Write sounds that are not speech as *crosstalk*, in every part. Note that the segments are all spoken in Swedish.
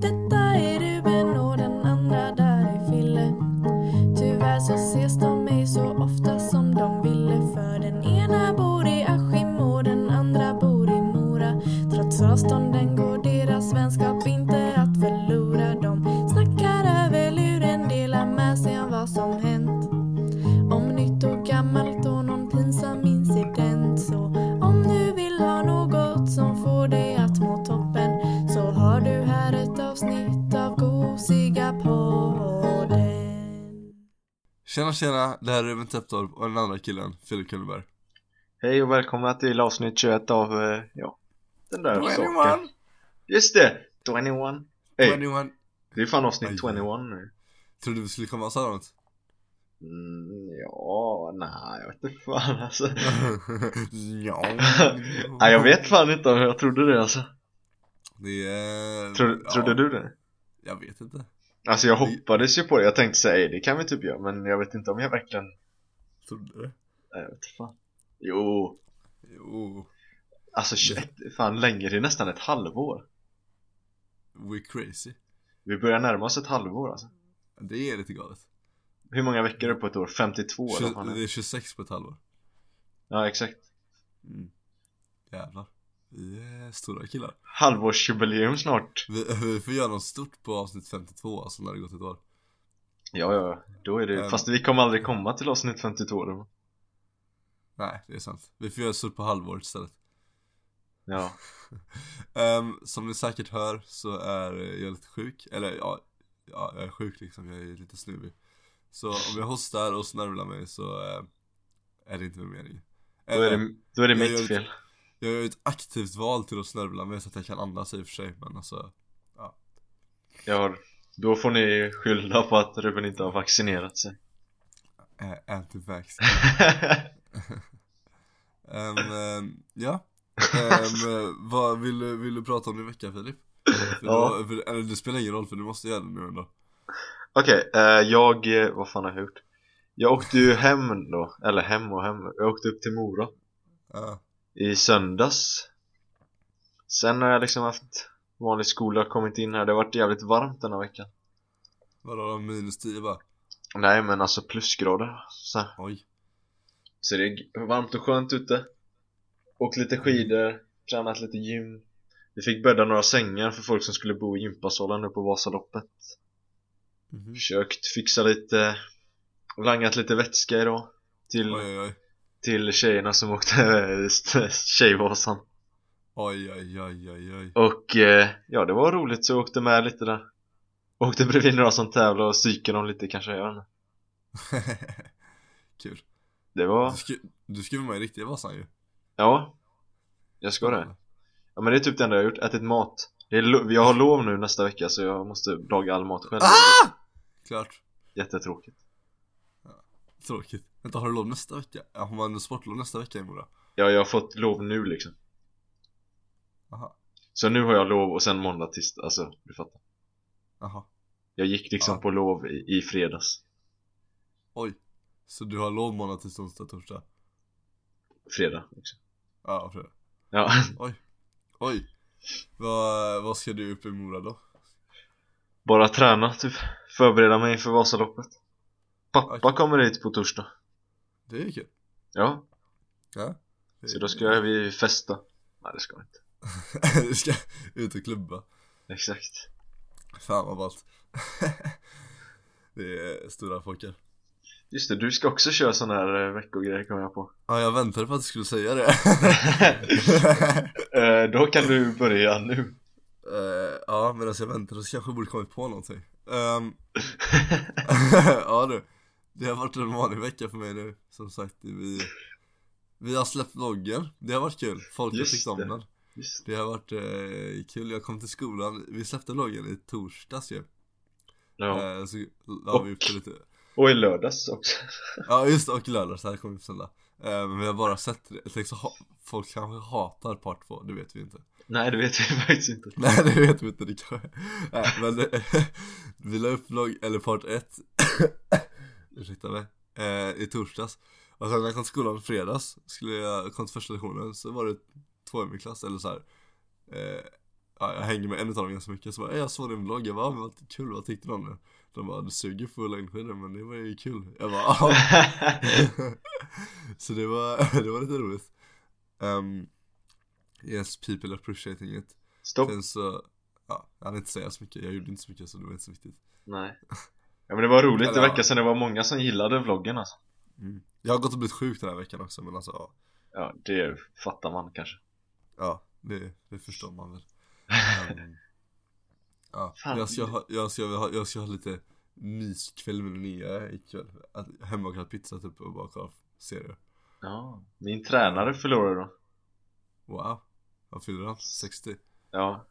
Detta är Tjena tjena, det här är Ruben Täpptorp och den andra killen, Filip Kullenberg Hej och välkomna till avsnitt 21 av, eh, ja, den där 21 saken. Just det! 21. Hej, 21 det är fan avsnitt Aj, 21 nu. Trodde vi skulle komma så här långt? Mm, ja, nej, jag vet inte fan alltså. *laughs* ja *laughs* nej, jag vet fan inte om jag trodde det alltså. Det är... Tro, ja, Trodde du det? Jag vet inte Alltså jag hoppades ju på det, jag tänkte säga "Ey, det kan vi typ göra, men jag vet inte om jag verkligen, Trodde du? nej jag vet fan. Jo, Jo, alltså 21, fan länge, det är nästan ett halvår. we're crazy Vi börjar närma oss ett halvår alltså. Det är lite galet Hur många veckor är det på ett år? 52 eller vad Tju- fan är Det det? är 26 på ett halvår Ja, exakt. mm. Jävlar Vi är stora killar. Halvårsjubileum snart. vi, vi får göra något stort på avsnitt 52 alltså när det gått ett år. Ja, ja, då är det, Ehm. fast vi kommer aldrig komma till avsnitt 52 då. Nej, det är sant. Vi får göra stort på halvåret istället. Ja, *laughs* Ehm, som ni säkert hör så är jag lite sjuk, eller ja, ja jag är sjuk liksom, jag är lite snuvig. Så om jag hostar och snörvlar mig så eh, är det inte med mening. Då är det, då är det mitt lite- fel. Jag gör ett aktivt val till att snörvla mig så att jag kan andas i och för sig, men alltså Jag har, då får ni skylla på att Ruben inte har vaccinerat sig. äh, antivax *laughs* Ehm, ehm, Ja eh, vad vill, du- vill du prata om din vecka Filip? För Ja. då, för, det spelar ingen roll för du måste göra det nu ändå Okej, eh, jag, eh, vad fan har jag gjort? Jag åkte ju hem då, eller hem och hem, jag åkte upp till Mora Ja, i söndags. Sen har jag liksom haft vanlig skola, kommit in här, det har varit jävligt varmt den här veckan. Vadå då, minus 10 bara? Nej men alltså plusgrader, så. Oj. Så det är varmt och skönt ute. Åkt lite skidor, tränat lite gym. Vi fick bädda några sängar för folk som skulle bo i gympasalen nu på Vasaloppet. Mhm. Försökt fixa lite Langat lite vätska idag Till, Oj oj oj till tjejerna som åkte *laughs* Tjejvasan. Oj oj oj oj oj. Och eh, ja det var roligt så jag åkte med lite där. Åkte bredvid några som tävlade och psykade dem lite kanske, jag vet inte. *laughs* Kul. Det var, Du, skri du skriver med i riktiga Vasan ju. Ja Jag ska det. Ja men det är typ det enda jag har gjort, ätit mat. Det är Jag har lov nu nästa vecka så jag måste laga all mat själv. Ah! Klart. Jättetråkigt Tråkigt. Vänta har du lov nästa vecka? Ja, har man sportlov nästa vecka i Mora? Ja jag har fått lov nu liksom. Aha. Så nu har jag lov och sen måndag, tisdag, alltså du fattar. Aha. Jag gick liksom Ja. på lov i, i fredags. Oj. Så du har lov måndag, tisdag, onsdag, torsdag? Fredag också Ja, fredag. Ja, *laughs* Oj. Oj. Vad, vad ska du upp i Mora då? bara träna typ. Förbereda mig inför Vasaloppet Pappa kommer hit på torsdag. Det är kul. Ja, Ja. Så då ska vi festa. Nej det ska vi inte. *laughs* Du ska ut och klubba. Exakt. Fan vad ballt. *laughs* Det är stora pojkar Just det, du ska också köra sån här eh, veckogrej kom jag på. *laughs* Ja, jag väntade på att du skulle säga det. Eh, Då kan du börja nu. Eh, Ja, medan jag väntade så kanske jag borde kommit på någonting. Ehm, Ja du Det har varit en vanlig vecka för mig nu Som sagt, vi Vi har släppt vloggen. Det har varit kul, folk har tyckt om det. den. Just Det. Har varit eh, kul, jag kom till skolan. Vi släppte vloggen i torsdags ju. Ja, eh, Så la vi upp det lite. Och i lördags också. *laughs* Ja just det, och lördag, så här kommer vi på söndag. Eh, Men vi har bara sett det, ha, folk kanske hatar part 2, det vet vi inte. Nej det vet vi *laughs* faktiskt inte. Nej det vet vi inte, det kanske Nej men *laughs* Vi la upp vlogg, eller part 1 Ursäkta mig eh, I torsdags Och sen när jag kom till skolan i fredags Skulle jag kom till första lektionen så var det två i min klass eller så här. Eh, ja, jag hänger med en av dem ganska mycket, så bara, "Ey, jag såg din vlogg, jag bara, "Ah, vad kul, vad tyckte om det? De bara, du suger på längdskidor men det var ju kul Jag bara, ja *laughs* Så det var, *laughs* det var lite roligt um, Yes, people appreciating it Stopp. Sen så, ja, jag hann inte säga så mycket, jag gjorde inte så mycket så det var inte så viktigt Nej. *laughs* Ja men det var roligt, det Eller, verkar som det var många som gillade vloggen alltså. mm. Jag har gått och blivit sjuk den här veckan också men alltså, ja, Ja, det fattar man kanske. ja det, det förstår man väl um, *laughs* Ja, Fan. jag ska, ha, jag, ska ha, jag ska ha lite myskväll med Linnea ikväll att, Hemma och äta pizza typ och bara kolla serier Ja, min tränare förlorade då. Wow, vad fyller han? 60? Ja,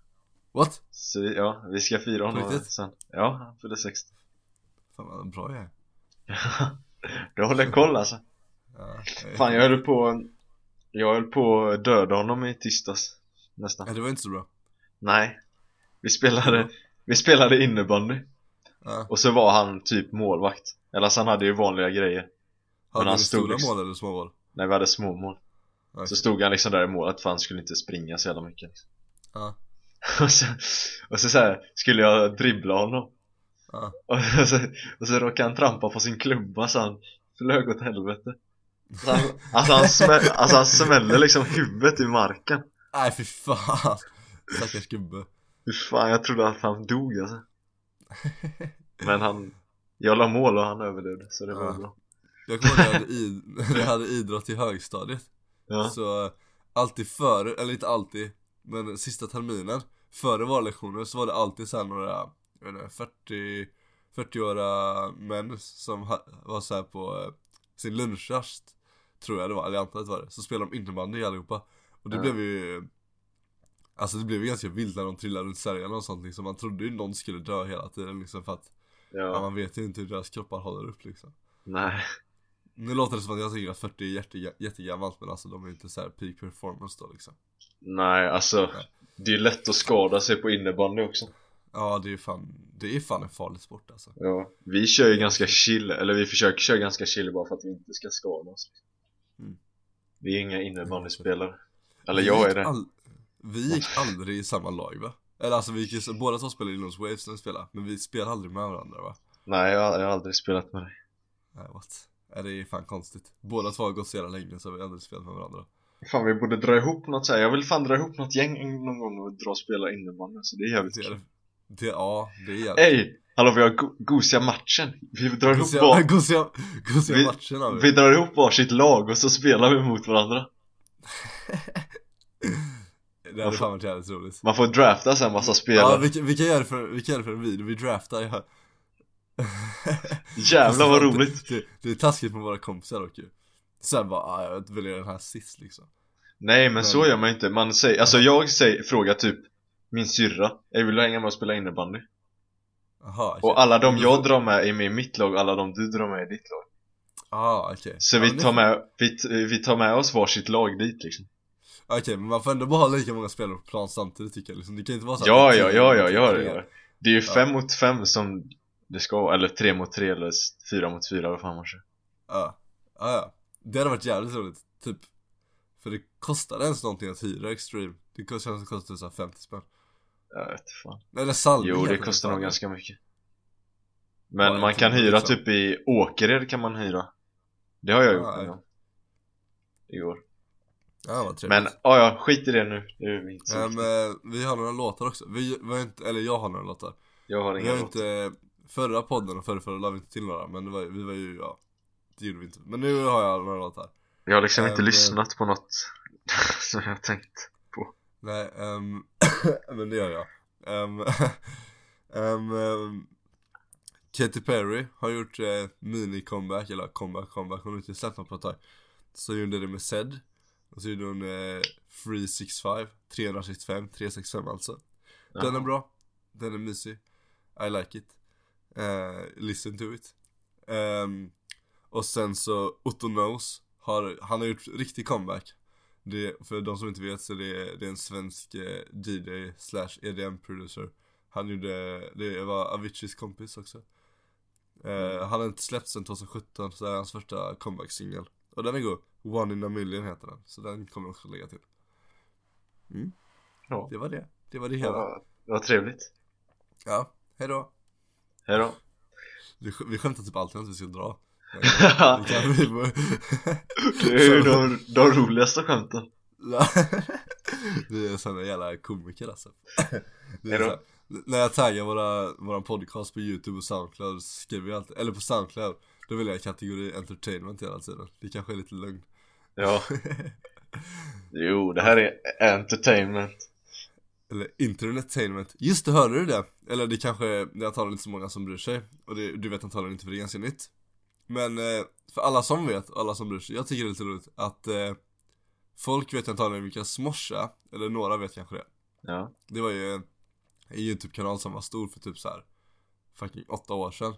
What? så vi, ja, vi ska fira honom sen. Ja, han fyllde 60. Fan vad bra jag är *laughs* du håller koll alltså. ja, jag Fan, jag höll på Jag höll på att döda honom i tisdags. Nästan. Ja, det var inte så bra Nej. Vi spelade, vi spelade innebandy. ja. Och så var han typ målvakt. Eller så han hade ju vanliga grejer. Hade han stod stora liksom- mål eller små mål? När vi hade småmål. Ja, Så stod han liksom där i målet för han skulle inte springa så jävla mycket. Liksom. ja, *laughs* Och så, och så, så här, skulle jag dribbla honom. Ja. Och så, och så råkade han trampa på sin klubba så han flög åt helvete. Så han, alltså, han smäll, alltså han smällde liksom huvudet i marken. Nej fy fan Stackars gubbe Fy fan, jag trodde att han dog alltså. Men han, jag la mål och han överlevde så det var Ja. bra. Jag kommer ihåg när jag hade, id- när jag hade idrott i högstadiet Ja, Så alltid före, eller inte alltid Men sista terminen Före varlektioner så var det alltid så här några inte, 40 40-åriga män som ha, var så här på eh, sin lunchrast Tror jag det var, eller jag antar att det var det Så spelade de innebandy allihopa Och det Ja. blev ju Alltså det blev ju ganska vilt när de trillade runt sargarna och sånt liksom Man trodde ju någon skulle dö hela tiden liksom för att ja. ja, Man vet ju inte hur deras kroppar håller upp liksom nej. Nu låter det som att jag tycker att 40 är jätte, jättegammalt men alltså de är ju inte så här peak performance då liksom Nej, alltså Det är lätt att skada sig på innebandy också. Ja det är fan, det är fan en farlig sport alltså Ja, vi kör ju ganska chill, eller vi försöker köra ganska chill bara för att vi inte ska skada oss. Mm. Vi är inga innebandyspelare. Eller Vi jag är det. all- Vi gick aldrig i samma lag va? Eller alltså vi gick, ju- båda två spelade inom Waves när vi spelade Men vi spelade aldrig med varandra va? Nej, jag, jag har aldrig spelat med dig. Nej what? Nej, det är fan konstigt Båda två har gått så jävla länge så har vi aldrig spelat med varandra Fan, vi borde dra ihop något så här. Jag vill fan dra ihop något gäng någon gång och dra och spela innebandy, så det är jävligt Det är kul. Det, ja det är jävligt Ey! Hallå, vi har go gosiga matchen. Vi drar ihop Gosiga, var, *laughs* gosiga, gosiga Vi- matchen har vi vi drar ihop varsitt lag och så spelar vi mot varandra. *laughs* Det hade fan varit jävligt roligt Man får drafta sen massa Ja spelare. vi, kan- vi kan göra det för, vi kan göra det för en video, vi draftar ja. *laughs* Jävlar vad roligt. Det, det är taskigt med våra kompisar dock ju Sen bara, ah, jag väljer den här sist liksom Nej men Men- så gör man inte, man säger, alltså jag säger, frågar typ min syrra, jag vill hänga med och spela innebandy? Jaha okej. Och alla de jag drar med är med i mitt lag alla de du drar med är i ditt lag. Ah okej. Så ja, vi tar med, vi, vi tar med oss varsitt lag dit liksom. Okej men man får ändå bara ha lika många spelare på plan samtidigt tycker jag liksom. Det kan inte vara så Ja ja ja ja ja, ja. Det är ju Ja. fem mot fem som det ska vara, eller tre mot tre eller s- fyra mot fyra, vad fan man kör. Ja, ja, ja. Det hade varit jävligt roligt, typ. För det kostar ens någonting att hyra Extreme. Det känns som det kostar så här 50 spänn Jag vet fan. Eller salving Jo det kostar nog ganska mycket. Men Ja, man kan hyra liksom. typ i Åkered kan man hyra. Det har jag gjort Ja, ja. Igår Ja vad trevligt. Men ja ja, skit i det nu, det är inte så Men vi har några låtar också, vi, vi har inte, eller jag har några låtar. Jag har Vi inga har låtar. inte, förra podden och förra, förra la vi inte till några men det var, vi var ju, ja Det gjorde vi inte, men nu har jag några låtar. Jag har liksom inte Ehm, lyssnat på något *laughs* som jag har tänkt Nej, ehm, *coughs* men det gör jag. Um, um, um, Katy Perry har gjort eh, mini-comeback, eller comeback, comeback, hon har inte släppt något på ett tag. Så gjorde det med Zed Och så gjorde hon eh, Free 65, 365, 365 alltså. Den är bra, den är mysig. I like it. Eh, Listen to it. Ehm, Och sen så Otto Knows har, han har gjort riktig comeback det, För de som inte vet så det är, det är en svensk eh, DJ slash EDM producer Han gjorde, det var Aviciis kompis också eh, Han har inte släppt sen 2017 så det är hans första comeback-singel Och den är god, One in a million heter den Så den kommer jag också lägga till mm. Ja. Det var det Det var det hela. Ja, det var trevligt Ja, hejdå. Hejdå Vi, vi skämtar typ alltid att vi ska dra. Det är ju de, de roligaste skämten. Vi är såna jävla komiker alltså. Är här, när jag taggar våra, våra podcast på youtube och soundcloud skriver jag alltid, eller på soundcloud Då vill jag kategori entertainment hela tiden. Det kanske är lite lugnt. Ja. *laughs* Jo, det här är entertainment. Eller internetainment Just det, hörde du det? Eller det kanske, det är antagligen inte så många som bryr sig. Och det, du vet antagligen inte för det är ganska nytt Men eh, för alla som vet, och alla som bryr sig Jag tycker det är lite roligt att eh, Folk vet antagligen vilka Smosh är Eller några vet kanske det. Ja, Det var ju en, en YouTube-kanal som var stor för typ så här Fucking åtta år sedan.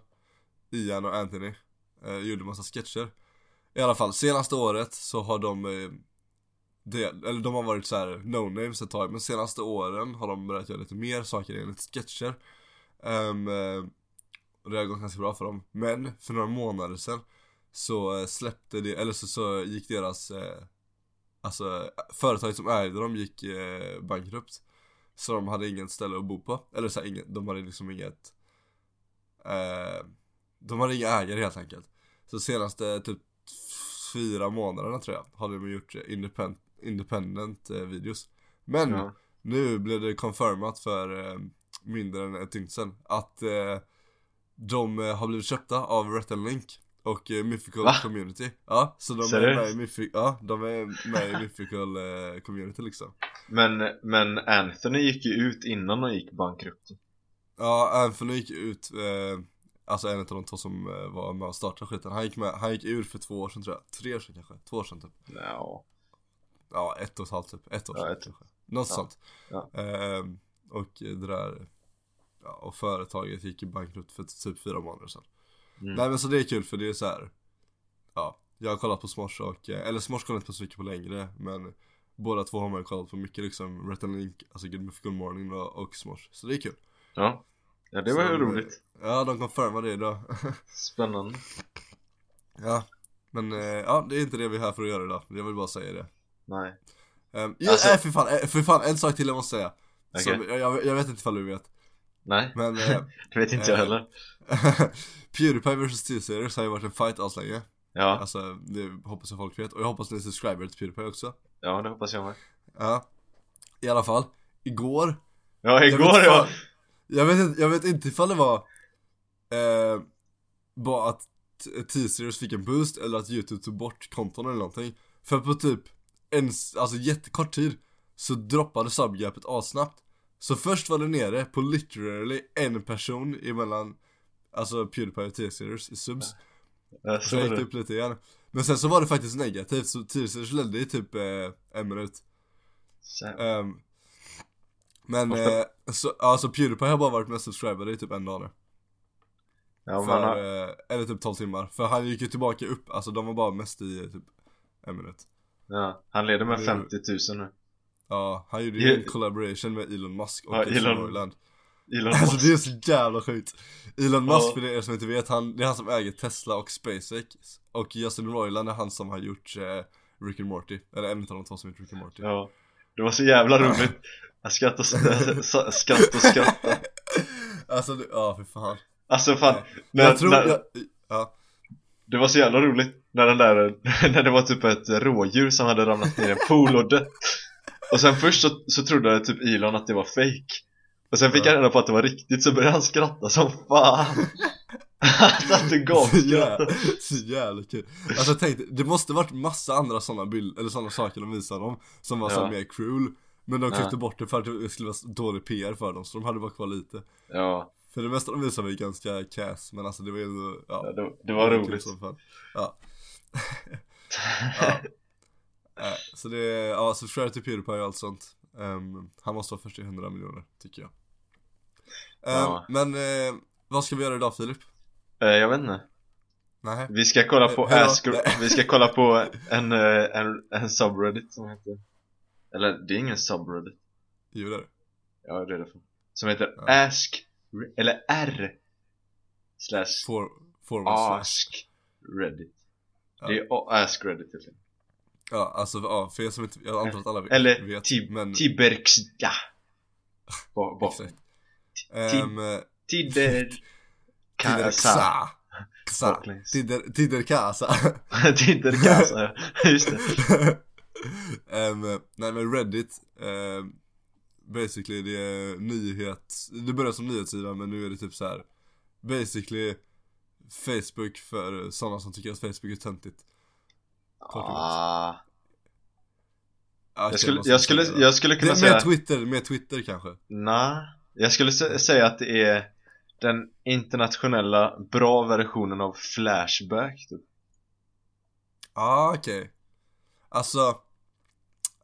Ian och Anthony eh, Gjorde massa sketcher. I alla fall, senaste året så har de eh, det, Eller de har varit så här no names ett tag Men senaste åren har de börjat göra lite mer saker enligt sketcher. Eh, Och det har gått ganska bra för dem. Men för några månader sedan Så eh, släppte det, eller så, så gick deras eh, Alltså företaget som ägde dem gick eh, bankrupt. Så de hade inget ställe att bo på. Eller så här, inget, de hade liksom inget eh, De hade inga ägare helt enkelt. Så senaste typ fyra månaderna tror jag Har de gjort eh, independent, independent eh, videos. Men ja, nu blev det confirmat för eh, mindre än ett dygn sedan Att eh, de eh, har blivit köpta av Rhett Link och eh, Mythical Va? Community. Ja, så de är Seriöst? med i Mythic, ja, de är med i Mythical eh, Community liksom. Men, men Anthony gick ju ut innan han gick bankrupt. Ja, Anthony gick ut, eh, alltså en av de två som eh, var med och startade skiten. Han gick med, han gick ur för två år sedan tror jag, tre år sedan kanske, två år sedan typ. Ja, Ja, ett och ett halvt typ, ett år Ja, sedan ett- kanske. Något ja, sånt. Ja. Ehm, Och det där Ja, och företaget gick i bankrutt för typ fyra månader sedan. Mm. Nej men så det är kul för det är så här. Ja, jag har kollat på Smosh och, eh, eller Smosh kollar inte på så mycket på längre Men Båda två har man ju kollat på mycket liksom, and Link, alltså Good Mythical Morning och, och Smosh Så det är kul. Ja. ja, det var Så ju roligt. Ja, de confirmade det idag *laughs* Spännande. Ja, men eh, ja, det är inte det vi är här för att göra idag, jag vill bara säga det. Nej. Um, ja, Alltså- äh, för, fan, för fan, en sak till jag måste säga. Okej. som, jag, jag, jag vet inte ifall du vet Nej, Men *laughs* eh, det vet inte jag eh, heller. *laughs* Pewdiepie vs T-series har ju varit en fight aslänge Ja, Alltså, det hoppas jag folk vet. Och jag hoppas ni subscriber till Pewdiepie också. Ja det hoppas jag med. Ja. I alla fall, igår. Ja, jag igår vet ja jag vet, inte, jag vet inte ifall det var eh, Bara att T-series fick en boost eller att youtube tog bort konton eller någonting. För på typ en, alltså jättekort tid Så droppade subgapet assnabbt Så först var det nere på literally en person emellan Alltså Pewdiepie och T-series i subs. Jag Så gick det. upp lite igen. Men sen så var det faktiskt negativt så T-series ledde i typ eh, en minut. Ehm, Men, eh, så, alltså Pewdiepie har bara varit mest subscribad i typ en dag nu. Ja, för, har, eh, Eller typ 12 timmar, för han gick ju tillbaka upp, alltså de var bara mest i eh, typ en minut. Ja, han leder med Det- 50 000 nu Ja, han gjorde ju en collaboration med Elon Musk och Ja, Elon- Elon Alltså Musk. det är så jävla sjukt. Elon Musk Ja. för er som inte vet, han, det är han som äger Tesla och SpaceX. Och Justin Roiland är han som har gjort eh, Rick and Morty, eller en av de två som gjort Rick and Morty. Ja, det var så jävla roligt. Jag skrattade och skrattade och skrattade. *laughs* Alltså, ja för fan. Alltså fan, när, Jag tror, när, jag, ja. Det var så jävla roligt när den där, *laughs* när det var typ ett rådjur som hade ramlat ner i en pool och dött Och sen först så, så trodde typ Elon att det var fake. Och sen fick Ja. han reda på att det var riktigt så började han skratta som fan. Han satt och Så jävla, så jävla kul. Alltså jag tänkte, det måste varit massa andra sådana bilder, eller sådana saker de visade dem Som var så Ja. mer cruel. Men de Ja. klippte bort det för att det skulle vara dålig PR för dem, så de hade bara kvar lite. Ja, För det mesta de visade var ju ganska cass, men alltså det var ju ja. Ja det, det var roligt. som fan. Ja. *laughs* Ja Så det, ja subscribe till Pewdiepie och allt sånt Ehm, Han måste vara först till 100 miljoner, tycker jag Ehm, Ja. Men, eh, vad ska vi göra idag Filip? Eh, Jag vet inte Nej Vi ska kolla på Eh, då. Ask, *laughs* vi ska kolla på en, eh, en, en subreddit som heter Eller det är ingen subreddit Jo det är det. Ja det är det Som heter Ja. Ask Eller R Slash For, slash Ask Reddit Ja. Det är Ask Reddit helt enkelt Ja, alltså ja, för er som inte, jag antar att alla vet, Eller Tib men bakom. Exakt. Ehm, *laughs* Tider. Xa. Baklänges. Tider, Tider just det. *laughs* Ehm, nej men Reddit, ehm, basically det är nyhet, det började som nyhetssida men nu är det typ så här. Basically Facebook för sådana som tycker att Facebook är töntigt. Kort. Ah, Ja, jag, skulle, jag, skulle, säga det. jag skulle kunna Det är säga Med Twitter, med Twitter kanske. Nej, jag skulle sä- säga att det är den internationella bra versionen av Flashback typ. Ja ah, okej. Alltså,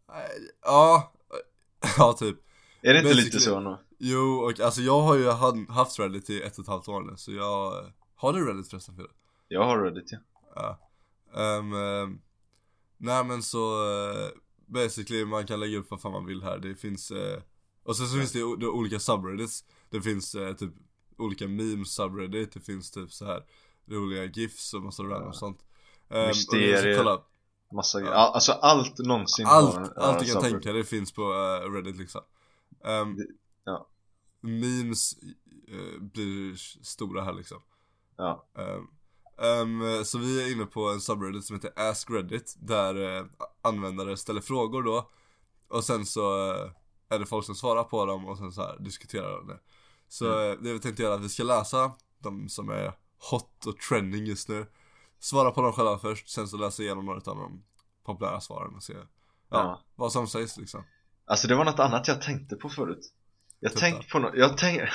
eh, ja, *laughs* ja typ. Är det inte Basically- lite så nu? Jo, och alltså jag har ju haft Reddit i ett och ett halvt år nu, så jag Har du Reddit förresten Fille? Jag har Reddit ja. Ja um, um, Nej men så uh, Basically man kan lägga upp vad fan man vill här, det finns uh, Och sen så finns det, det olika subreddits. Det finns uh, typ olika memes subreddit, det finns typ så här Roliga gifs och massa random sånt. Um, och Mysterier. Massa. All, alltså allt någonsin allt, har allt du kan subreddit. tänka dig finns på uh, Reddit liksom. Um, ja. Memes blir stora här liksom. Ja, Um, um, så vi är inne på en subreddit som heter Ask Reddit Där eh, användare ställer frågor då Och sen så eh, är det folk som svarar på dem och sen så här diskuterar de det Så Mm. eh, det vi tänkte göra är att vi ska läsa de som är hot och trending just nu Svara på dem själva först, sen så läsa igenom några av de populära svaren och se ja, Ja. vad som sägs liksom alltså det var något annat jag tänkte på förut Jag Titta. tänkte på något, jag tänkte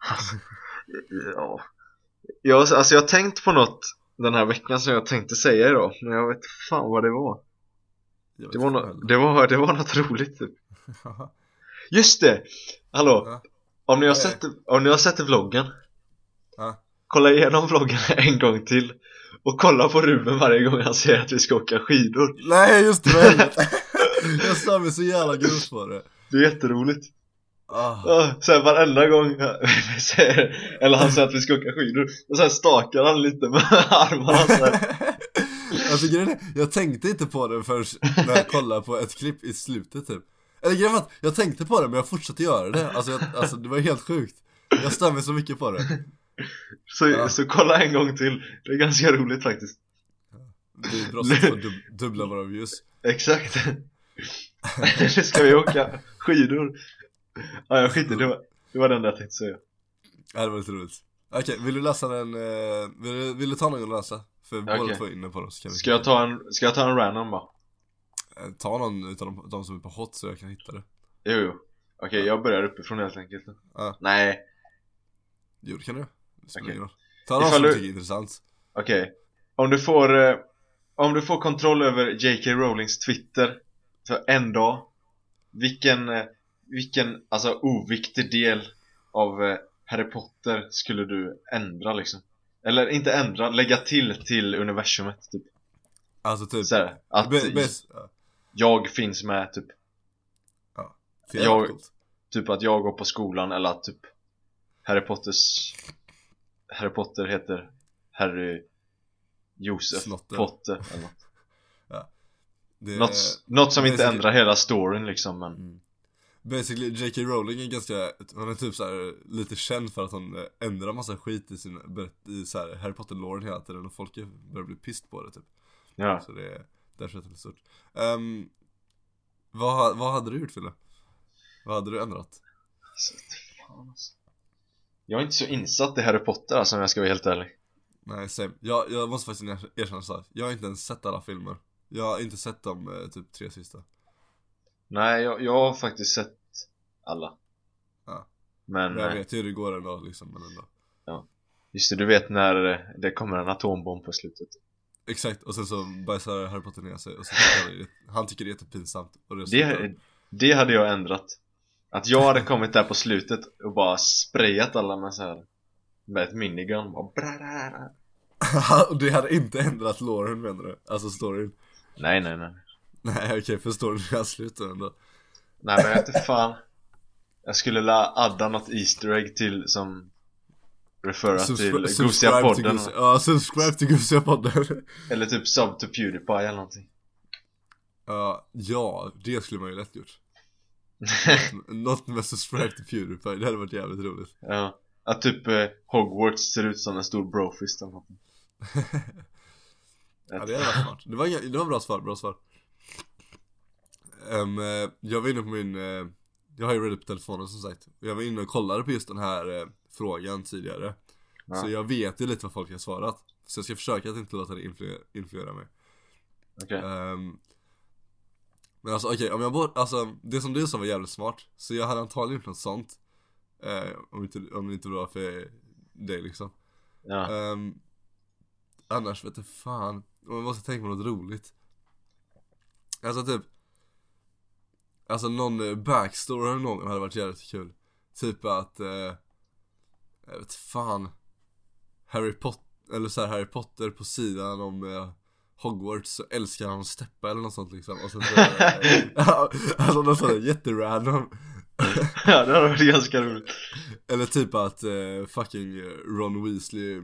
*laughs* Ja jag, Alltså jag har tänkt på något den här veckan som jag tänkte säga idag Men jag vet fan vad det var Det var, no, det var, det var något roligt typ Just det! Hallå! Ja. Om ni har sett, om ni har sett vloggen Ja. Kolla igenom vloggen *laughs* en gång till Och kolla på Ruben varje gång han säger att vi ska åka skidor Nej just det. *laughs* *laughs* Jag stör mig så jävla grovt på det Det är jätteroligt Ja, så här, varenda gång vi *laughs* säger, eller han säger att vi ska åka skidor och här stakar han lite med *laughs* armarna så. *laughs* Alltså grejen är, jag tänkte inte på det förrän när jag kollade på ett klipp i slutet typ. Eller grejen var att jag tänkte på det men jag fortsatte göra det. Alltså, jag, alltså det var helt sjukt. Jag mig så mycket på det. Så, Ja. så kolla en gång till, det är ganska roligt faktiskt. Det är ett bra sätt att dub dubbla våra views. Exakt. Nu ska vi åka skidor Ja jag skiter, det. Var, det var det enda jag tänkte säga. Ja, det var lite roligt. Okej, vill du läsa den, eh, vill, du, vill du ta någon att läsa? För båda två är inne på det så kan vi Ska jag ta en, ska jag ta en random bara? Eh, Ta någon utav de, de som är på hot så jag kan hitta det. Jo, jo. Okej, jag börjar uppifrån helt enkelt. Ja. Nej, Jo det kan du. Det roll. Ta någon Ifall som du tycker är intressant. Okej. Om du får eh, Om du får kontroll över J.K. Rowlings Twitter För en dag Vilken eh, Vilken, alltså oviktig del Av eh, Harry Potter skulle du ändra liksom? Eller inte ändra, lägga till till universumet typ Alltså typ så här, att be, ja, jag finns med typ jävla Jag- coolt. Typ att jag går på skolan eller att typ Harry Potters Harry Potter heter Harry Josef Snotter. Potter eller något. *laughs* Det är- något, något som inte ändrar hela storyn liksom men Mm. Basically, J.K. Rowling är ganska, hon är typ så här lite känd för att hon ändrar massa skit i sin, i så här Harry Potter-loren hela tiden och folk börjar bli pissed på det typ Ja, Så det är därför är det lite stort um, vad, vad hade du gjort Fille? Vad hade du ändrat? alltså. Jag är inte så insatt i Harry Potter alltså, om jag ska vara helt ärlig Nej, same. Jag, jag måste faktiskt er- erkänna så här. jag har inte ens sett alla filmer Jag har inte sett de eh, typ tre sista Nej, jag, jag har faktiskt sett alla Ja. Men, jag eh, vet ju hur det går ändå liksom, men ändå just det, du vet när det kommer en atombomb på slutet Exakt, och sen så bajsar Harry Potter ner sig och så tycker han, han tycker det är jättepinsamt och det, det, det hade jag ändrat Att jag hade kommit där på slutet och bara sprayat alla med så här Med ett minigun. *laughs* Och det hade inte ändrat Lauren menar du? Alltså storyn? Nej nej nej Nej okej, för storyn är slut då ändå? Nej men jag inte fan. Jag skulle la adda något Easter egg till som Referra till Subscri- Gosiga subscribe till podden Gosia- Ja, subscribe till Gosiga podden Eller typ sub to Pewdiepie eller någonting. Ja, ja, det skulle man ju lätt gjort. *laughs* Något med subscribe till Pewdiepie, det hade varit jävligt roligt. Ja, att typ eh, Hogwarts ser ut som en stor brofist eller något *laughs* Ja det varit smart, det var, inga, det var bra svar, bra svar um, Jag var inne på min, uh, jag har ju Reddit på telefonen som sagt. Jag var inne och kollade på just den här uh, frågan tidigare. Ja. Så jag vet ju lite vad folk har svarat. Så jag ska försöka att inte låta det influ- influera mig. Okej, Ehm, Men alltså okej, om jag bor, alltså det som du sa var jävligt smart. Så jag hade antagligen gjort något sånt eh, om, inte, om det inte var för dig liksom. Ja, Ehm, Annars vet jag fan, man måste tänka på något roligt. Alltså typ Alltså någon eh, backstory av någon hade varit jävligt kul. Typ att eh, Jag vet fan. Harry Potter, eller så här Harry Potter på sidan om eh, Hogwarts så älskar han att steppa eller något sånt liksom. Och sen så, *laughs* ja, Alltså något sånt jätterandom. Ja det hade varit ganska roligt. Eller typ att eh, fucking eh, Ron Weasley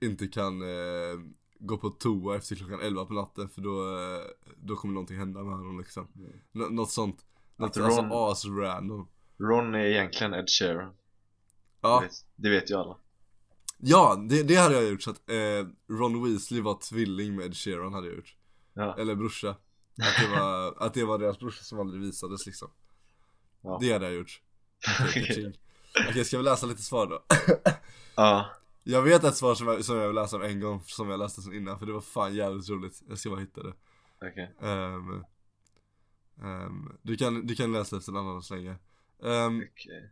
inte kan eh, gå på toa efter klockan 11 på natten för då, eh, då kommer någonting hända med honom liksom. Nå- Något sånt. Något alltså Ron- as-random. Ron är egentligen Ed Sheeran. Ja, det, vet, det vet ju alla. Ja det, det hade jag gjort så att eh, Ron Weasley var tvilling med Ed Sheeran hade jag gjort. Ja, Eller brorsa. Att det var, *laughs* att det var deras brorsa som aldrig visades liksom. Ja. Det hade jag gjort. *laughs* Okej. Okej, ska vi läsa lite svar då? ja, *laughs* Jag vet ett svar som jag, som jag vill läsa om en gång som jag läste sen innan för det var fan jävligt roligt. Jag ska bara hitta det. Okej. Ehm, ehm, du, kan, du kan läsa efter en annan så länge. Ehm, Okej.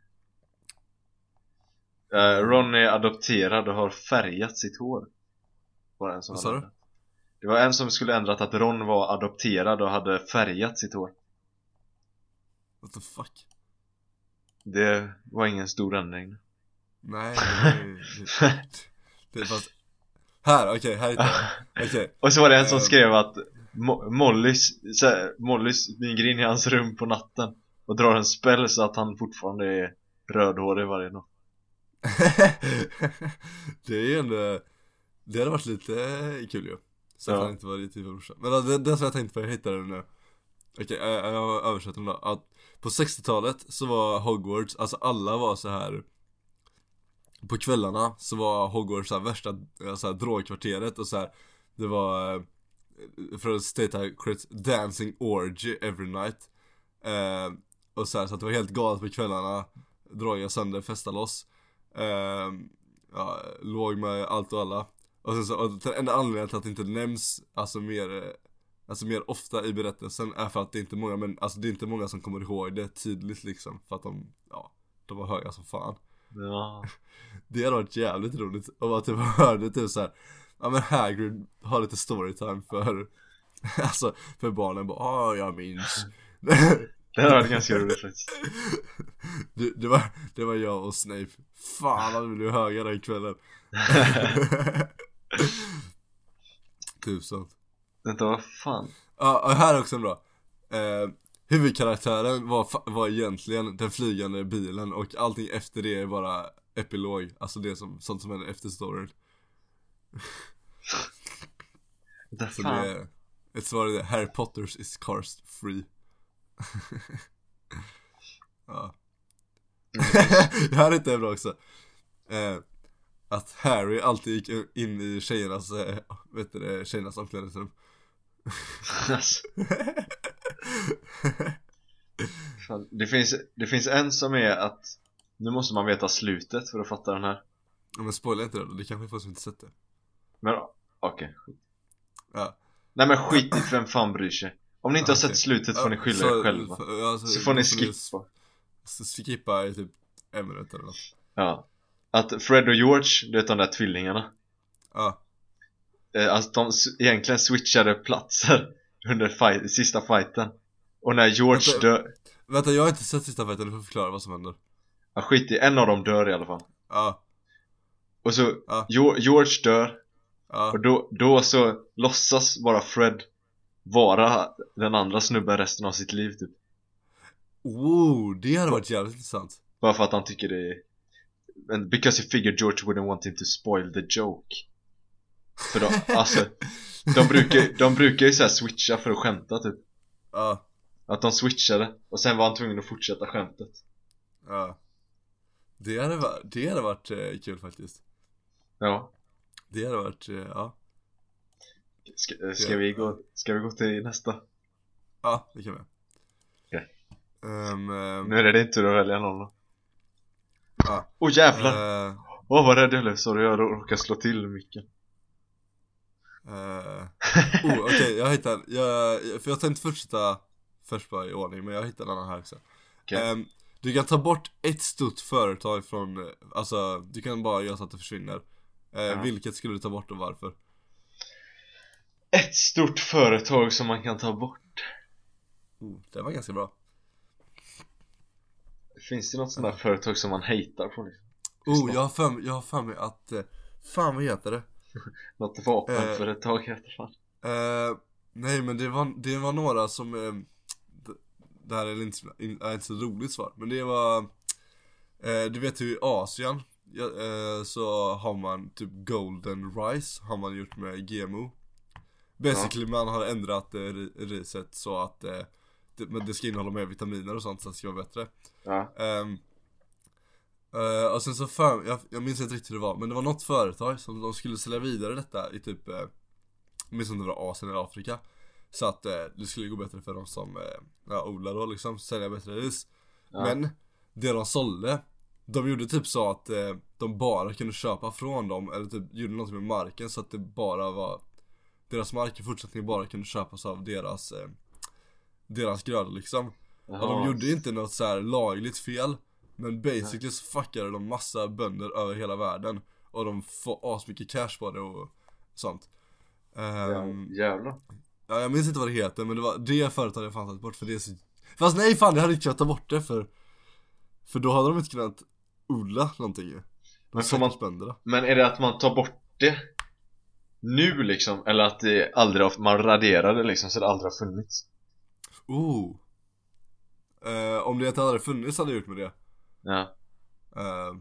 Eh, Ron är adopterad och har färgat sitt hår. Var det en som Vad sa du? Det var en som skulle ändrat att Ron var adopterad och hade färgat sitt hår. What the fuck? Det var ingen stor ändring Nej, det det, det fast Här, okej, här hittar jag. *laughs* Okej, Och så var det en som Ehm. skrev att Mo- Mollys, här, Mollys smyger in i hans rum på natten Och drar en spell så att han fortfarande är rödhårig varje natt. *laughs* Det är ju ändå Det hade varit lite kul ju. Så att Ja. han inte var riktigt brorsa Men ja, det, det som jag tänkte på, jag hittade den nu. Okej, jag, jag översätter den då. Att På 60-talet så var Hogwarts, alltså alla var så här på kvällarna så var Hogwarts såhär värsta såhär så här, drogkvarteret och så här Det var eh, För att state dancing orgy every night. Eh, Och så här, så att det var helt galet på kvällarna. Droga sönder, festa loss. Eh, ja, Låg med allt och alla. Och sen så, och den enda anledningen till att det inte nämns Alltså mer Alltså mer ofta i berättelsen är för att det är inte många men alltså det är inte många som kommer ihåg det tydligt liksom För att de, ja, de var höga som fan. Ja, Det hade varit jävligt roligt om man typ *laughs* hörde typ såhär Ja men Hagrid har lite storytime för *laughs* Alltså för barnen bara ah jag minns. *laughs* Det hade varit ganska roligt faktiskt. Det, det, var, det var jag och Snape. Fan vad vi blev höga den kvällen. Typ sånt Vänta, vad fan? Ja, och här är också en bra. Eh, Huvudkaraktären var, var egentligen den flygande bilen och allting efter det är bara epilog. Alltså det som, sånt som händer efter storyn. Så det är, ett svar är det, Harry Potters is cars free. *laughs* Ja. *laughs* Här är det bra också. Eh, Att Harry alltid gick in i tjejernas, eh, vet du det, tjejernas omklädningsrum. *laughs* Alltså. *laughs* det, finns, det finns en som är att Nu måste man veta slutet för att fatta den här. Ja, Men spoila inte det då, det kanske är folk som inte sett det. Men okej Ja. Nej men skit i vem fan bryr sig? Om ni inte har Okej. sett slutet får ni skylla så- er själva. ja, Så får ni skippa. skippa i typ en minut eller något. Ja. Att Fred och George, du vet de där tvillingarna? Ja, eh, Alltså de egentligen switchade platser *laughs* Under fight, sista fighten Och när George Vänta. dör vänta jag har inte sett sista fighten, du får förklara vad som händer. Ja skit i, en av dem dör i alla fall. Ja, Och så, Ja. George dör. Ja, Och då, då så låtsas bara Fred vara den andra snubben resten av sitt liv typ. Oh, det hade varit jävligt intressant. Bara för att han tycker det är And because he figured George wouldn't want him to spoil the joke. För de, alltså De brukar, de brukar ju såhär switcha för att skämta typ. Ja, Att de switchade och sen var han tvungen att fortsätta skämtet. Ja. Det hade varit, det hade varit eh, kul faktiskt. Ja. Det hade varit, eh, ja. Ska, eh, ska, vi, gå, ska vi gå till nästa? Ja, det kan vi. Okej. Ehm, ehm, Nu är det din tur att välja någon då. Ja. Åh jävlar! eh, Åh vad rädd jag blev, sorry jag råkade slå till mycket. Eh, Oh, okej, jag hittade, jag, för jag tänkte fortsätta först bara i ordning, men jag hittade en annan här också Okej. Ehm, Du kan ta bort ett stort företag från, alltså du kan bara göra så att det försvinner Eh, Ja. Vilket skulle du ta bort och varför? Ett stort företag som man kan ta bort Oh, det var ganska bra Finns det något sånt där företag som man hatar på liksom? Oh, jag har för mig, jag har för mig att, eh, fan vad heter det? *laughs* Något vapenföretag heter fan Eh, nej men det var, det var några som, eh, d- det här är inte, in- är inte så roligt svar, men det var, eh, du vet hur i Asien, ja, eh, så har man typ golden rice, har man gjort med GMO Basically man har ändrat eh, ri- riset så att eh, det, men det ska innehålla mer vitaminer och sånt så att det ska vara bättre. Ja, Ehm, eh, och sen så för, jag, jag minns inte riktigt hur det var, men det var något företag som de skulle sälja vidare detta i typ, eh, jag minns inte om det var Asien eller Afrika Så att eh, det skulle gå bättre för de som eh, ja, odlar då liksom, sälja bättre ris. Ja. Men, det de sålde De gjorde typ så att eh, de bara kunde köpa från dem, eller typ gjorde något med marken så att det bara var Deras mark i fortsättningen bara kunde köpas av deras eh, Deras grödor liksom. Och de Jaha. gjorde inte något så här lagligt fel Men basically så fuckade de massa bönder över hela världen Och de får asmycket cash på det och sånt. Ehm, jävlar Ja jag minns inte vad det heter men det var det företaget jag fan tagit bort för det är så Fast nej fan det hade inte kunnat ta bort det för För då hade de inte kunnat odla någonting ju. Men man- Men är det att man tar bort det nu liksom? Eller att det aldrig har, man raderar det liksom så det aldrig har funnits? Oh. Eh, Om det inte hade funnits hade jag gjort med det. Ja, Eh,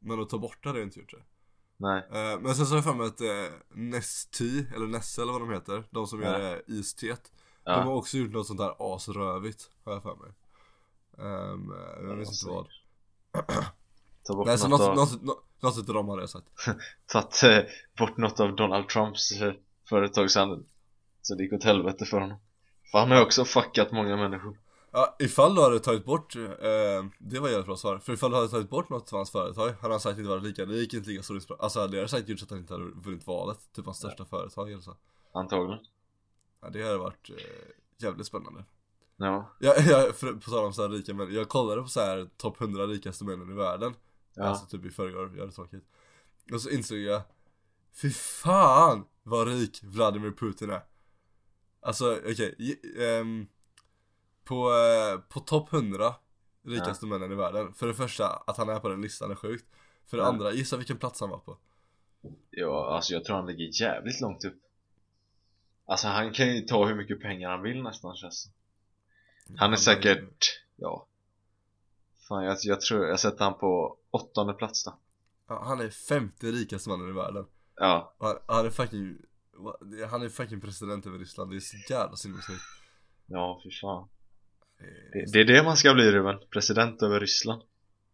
Men att ta bort det hade jag inte gjort det nej. Eh, Men sen så har jag för mig att eh, Nestea, eller Nesse eller vad de heter, de som Ja. gör eh, isteet Ja. De har också gjort något sånt där asrövigt, har jag för mig. Eh, Jag minns inte vad. Ta bort Nej så något, något, av, något, något, något utav dem hade jag sagt *laughs* tagit eh, bort något av Donald Trumps eh, företagshandel. Så det gick åt helvete för honom. För han har ju också fuckat många människor Ja, ifall du hade tagit bort, eh, det var jävligt bra svar. För ifall du hade tagit bort något av hans företag hade han sagt inte varit lika rik, inte lika stor Alltså det hade säkert gjort så att han inte hade vunnit valet Typ hans största företag eller så. Antagligen. Ja det hade varit eh, jävligt spännande. Ja, Ja, *laughs* jag, för, på tal om så här rika män, jag kollade på så här topp 100 rikaste männen i världen. Ja, Alltså typ i förrgår, jävligt tråkigt. Och så insåg jag Fy fan vad rik Vladimir Putin är. Alltså okej, ehm, På, eh, på topp 100 Rikaste männen i världen. För det första, att han är på den listan är sjukt. För det Ja. andra, gissa vilken plats han var på. Ja, alltså jag tror han ligger jävligt långt upp. Alltså han kan ju ta hur mycket pengar han vill nästan känns. Han är säkert, ja. Fan jag, jag tror, jag sätter han på åttonde plats då. Ja, Han är femte rikaste mannen i världen. Ja, han, han är fucking Han är fucking president över Ryssland, det är så jävla sinnessjukt. Ja fy fan Det är- det, är det man ska bli Ruben, president över Ryssland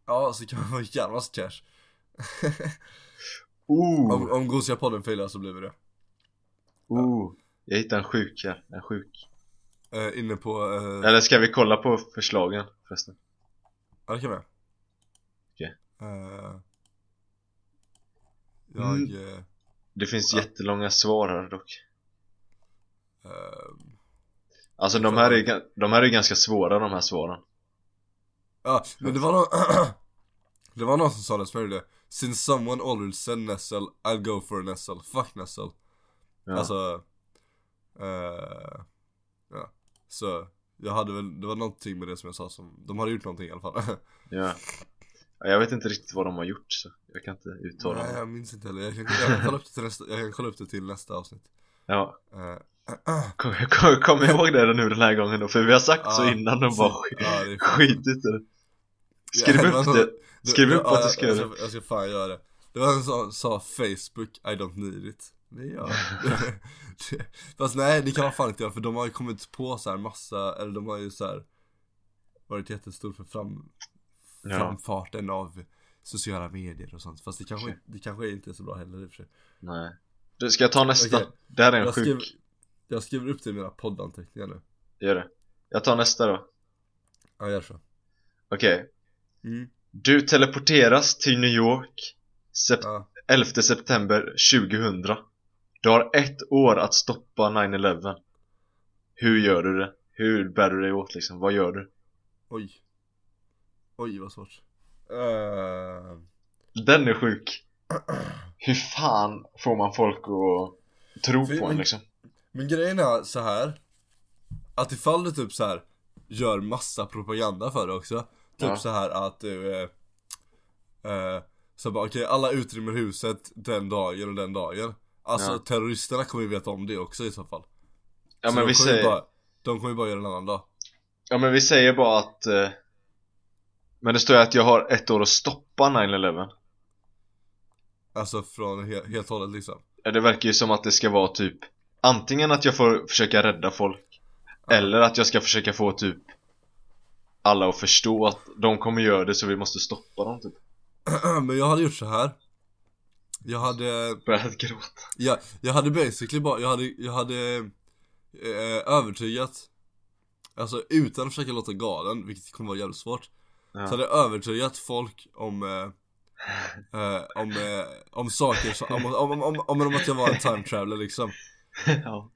Ja, så kan man få jävla massa cash *laughs* Oh, Om, om Gosia-podden failar så blir vi det oh Jag hittade en sjuk här, en sjuk eh, Inne på, eh, Eller ska vi kolla på förslagen förresten? ja det kan vi. Okej. Eh, Jag, Mm. eh, Det finns Ja. jättelånga svar här dock eh, Alltså de här, är, de här är ganska svåra de här svaren. Ja, men det var någon *clears throat* Det var någon som sa det som det Since someone already said Nessel, I'll go for a Nessel, fuck Nessel. Ja. Alltså eh, Ja, så jag hade väl, det var någonting med det som jag sa som, de hade gjort någonting i alla fall. *laughs* Ja. Ja, Jag vet inte riktigt vad de har gjort så jag kan inte uttala Nej mig. jag minns inte heller, jag kan, jag kan kolla upp det till nästa, jag kan kolla upp det till nästa avsnitt. Ja, Eh, kom, kom, kom ihåg det nu den här gången då för vi har sagt så Ja, innan och bara sk- ja, det skitit i det. Skriv Ja, det upp var det, skriv upp ja, att du ska jag, göra. ska, jag ska fan göra det. Det var en som sa Facebook, I don't need it. Det gör *laughs* Fast nej det kan man fan inte göra för de har ju kommit på så här massa, eller de har ju så här Varit jättestor för fram, Ja. framfarten av sociala medier och sånt. Fast det kanske, det kanske inte är så bra heller i och för sig. Nej. Du, Ska jag ta nästa? Okej. Det här är en jag, sjuk jag skriver upp i mina poddanteckningar nu. Gör det. Jag tar nästa då. Ja gör så. Okej. Mm. Du teleporteras till New York sep- Ja, 11 september 2000 Du har ett år att stoppa 9-11 Hur gör du det? Hur bär du dig åt liksom? Vad gör du? oj. Oj vad svårt. Uh, Den är sjuk. Hur fan får man folk att tro För- på en liksom? Men grejen är så här Att ifall du typ så här Gör massa propaganda för det också Typ Ja. så här att du eh, eh, Så bara okej alla utrymmer huset den dagen och den dagen. Alltså Ja. terroristerna kommer ju veta om det också i så fall. Ja så men vi säger bara, De kommer ju bara göra en annan dag. Ja men vi säger bara att eh, Men det står ju att jag har ett år att stoppa 9-11 Alltså från he helt hållet liksom. Ja, Det verkar ju som att det ska vara typ Antingen att jag får försöka rädda folk Ja. Eller att jag ska försöka få typ Alla att förstå att de kommer göra det så vi måste stoppa dem typ. *clears throat* Men jag hade gjort så här. Jag hade Börjat gråta. Jag, jag hade basically bara, jag hade, jag hade eh, övertygat Alltså utan att försöka låta galen, vilket kommer vara jävligt svårt. Ja. Så hade jag övertygat folk om eh, eh, om, eh, om saker om, om, om, om, om att jag var en time traveler liksom *laughs* ja.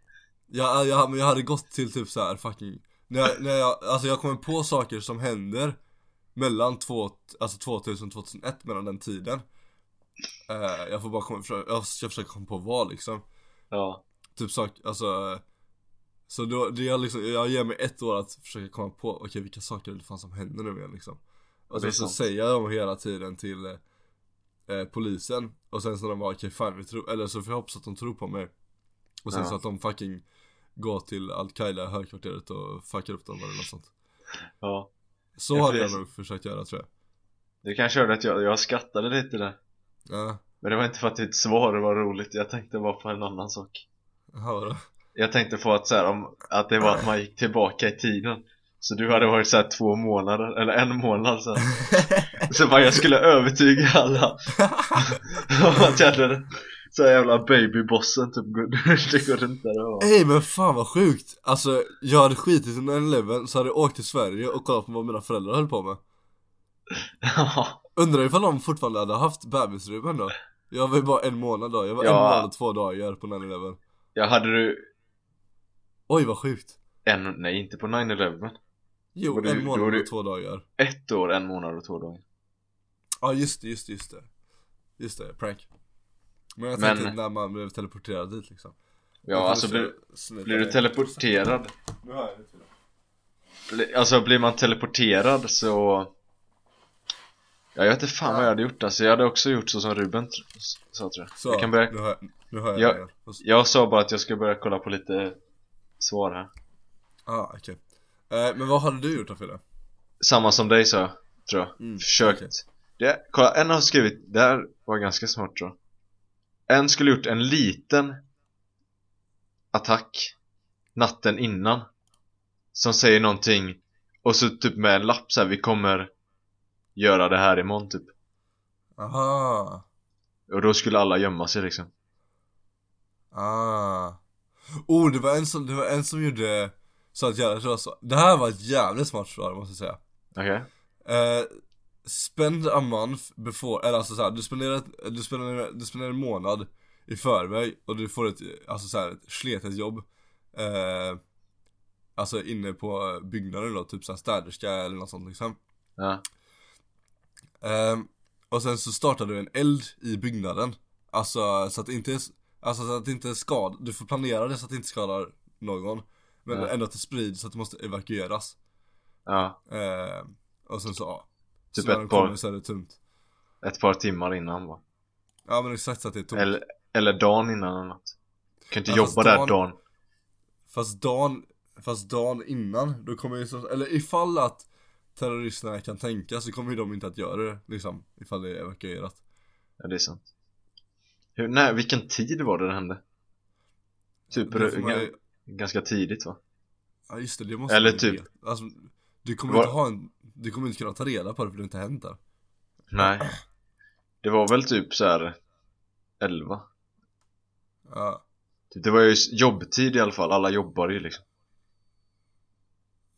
jag, jag, jag hade gått till typ så här fucking när jag, när jag, alltså jag kommer på saker som händer Mellan två, alltså 2000 2001 mellan den tiden. Eh, Jag får bara komma, jag ska försöka komma på vad liksom. Ja. Typ sak, alltså Så då, det är liksom, jag ger mig ett år att försöka komma på, okej vilka saker är det fan som händer nu igen liksom. Och sen så säger jag dem hela tiden till eh, polisen. Och sen så de bara okej fan vi tror, eller så får jag hoppas att de tror på mig Och sen Ja. så att de fucking går till Al-Qaida högkvarteret och fuckar upp dem eller något sånt. Ja. Så Ja, hade jag nog försökt göra tror jag. Det kanske hörde att jag, jag skrattade lite där. Ja, Men det var inte för att ditt svar var roligt. Jag tänkte bara på en annan sak. Jaha vadå? Jag tänkte på att så här, om, att det var att man gick tillbaka i tiden. Så du hade varit så här två månader, eller en månad så här. *laughs* Så bara jag skulle övertyga alla. Att jag hade så jävla babybossen typ. *laughs* Det går där och Ey men fan vad sjukt! Alltså jag hade skitit i 9-11 så hade jag åkt till Sverige och kollat på vad mina föräldrar höll på med. Ja, Undrar ifall de fortfarande hade haft bebisrummen då? Jag var ju bara en månad då, jag var en Ja. månad och två dagar på 9-11 jag hade du Oj vad sjukt! en, nej inte på 9-11 Jo, du- en månad och två dagar. Ett år, en månad och två dagar. Ja just det, just det, just det. Just det, prank Men jag Men- tänkte när man blev teleporterad dit liksom. Ja alltså blir, blir, du teleporterad? Nu jag bli- Alltså blir man teleporterad så Ja, jag vet inte fan vad jag hade gjort. Alltså, jag hade också gjort så som Ruben sa tror jag. Så, Jag kan börja, nu har jag, nu har jag Ja. det här. Och så- jag sa bara att jag ska börja kolla på lite svar här. Ah, okej. Eh, Men vad hade du gjort då Fille? Samma som dig sa jag, tror jag. Mm, Försökt. okej. det, Kolla, en har skrivit, det här var ganska smart tror jag En skulle gjort en liten attack natten innan Som säger någonting Och så typ med en lapp så här, vi kommer göra det här imorgon typ Aha Och då skulle alla gömma sig liksom Ah. Oh, det var en som, det var en som gjorde så att jag, det var så. Det här var ett jävligt smart svar måste jag säga. Okej? Eh, spend a month before, eller alltså såhär, du spenderar, du spenderar, du spenderar en månad i förväg och du får ett, alltså såhär, ett sletet jobb. Eh, alltså inne på byggnaden då, typ såhär städerska eller något sånt liksom. Ja, Ehm, och sen så startar du en eld i byggnaden Alltså så att inte alltså så att inte är skad, du får planera det så att det inte skadar någon Men Ja. ändå att det sprids så att det måste evakueras ja Ehm, Och sen så ja Typ när ett par- så är det tomt Ett par timmar innan bara Ja men exakt så att det är tomt. Eller, eller dagen innan eller något. Du kan inte Ja, jobba där dagen- dagen. Fast dagen, fast dagen innan, då kommer ju så, eller ifall att terroristerna kan tänka så kommer ju de inte att göra det liksom Ifall det är evakuerat. Ja det är sant. Hur, nej, vilken tid var det det hände? Typ Det man ganska tidigt va? Ja just det, det måste Eller typ- veta. Alltså, du kommer Var- inte ha en, du kommer inte kunna ta reda på det för det har inte hänt där. Nej. Det var väl typ så här 11 Ja, Det var ju jobbtid i alla fall, alla jobbar ju liksom.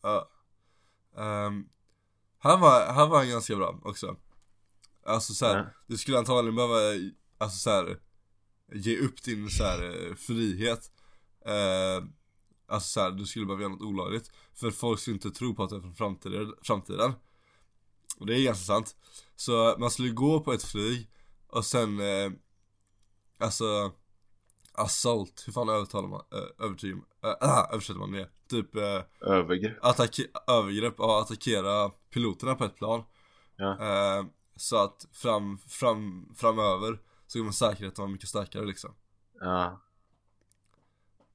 Ja. Ehm, Här var, här var han ganska bra också. Alltså såhär, Ja. du skulle antagligen behöva, alltså såhär Ge upp din såhär eh, frihet. Ehm, Alltså såhär, du skulle behöva göra något olagligt. För folk skulle inte tro på att det är från framtiden, framtiden. Och det är ganska sant. Så man skulle gå på ett flyg Och sen eh, Alltså Assault, hur fan övertalar man, äh, övertygar man, äh, *clears throat* översätter man det? Typ eh, Övergrepp. attacke- övergrepp. Och attackera piloterna på ett plan. Ja. eh, Så att fram, fram, framöver så kommer säkerheten vara mycket starkare liksom. Ja,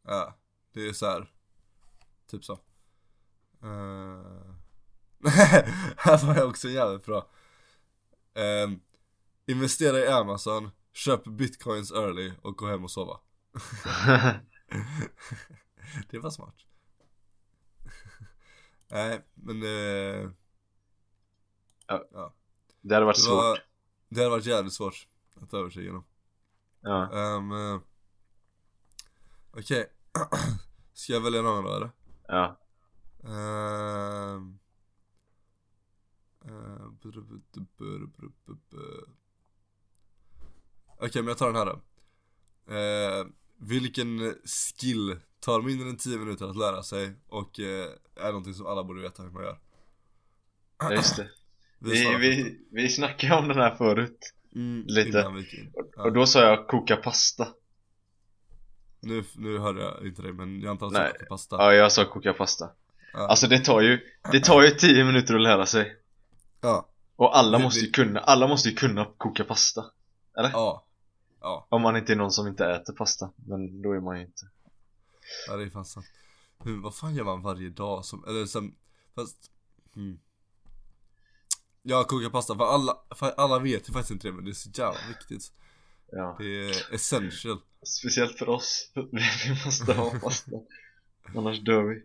Ja, det är så här. Typ så. Uh... *laughs* Här var jag också jävligt bra. Ehm, Investera i Amazon, köp bitcoins early och gå hem och sova. *laughs* Det var smart. *laughs* Nej, men eh, Det hade varit det svårt. var Det hade varit jävligt svårt att övertyga dem Ja, um, uh, Okej *clears throat* Ska jag välja någon då eller? ja. Eh, br- Okej men jag tar den här då Eh, Vilken skill tar mindre än 10 minuter att lära sig och eh, är någonting som alla borde veta hur man gör? ja just det *clears throat* Vi vi, vi, snackade om den här förut mm, lite. vi. Ja. Och då sa jag koka pasta Nu, nu hörde jag inte det men jag antar att det är pasta. Ja, jag sa koka pasta. Ja. Alltså det tar ju, det tar ju 10 minuter att lära sig. Ja, Och alla Det- måste ju kunna, alla måste ju kunna koka pasta. Eller? ja, ja, Om man inte är någon som inte äter pasta. Men då är man ju inte ja det är fan sant. Hur, Vad fan gör man varje dag som, eller som, fast hmm. Jag kokar pasta. För alla, för alla vet ju faktiskt inte det men det är så jävla viktigt Ja. Det är essential. Speciellt för oss. *laughs* Vi måste ha pasta Annars dör vi.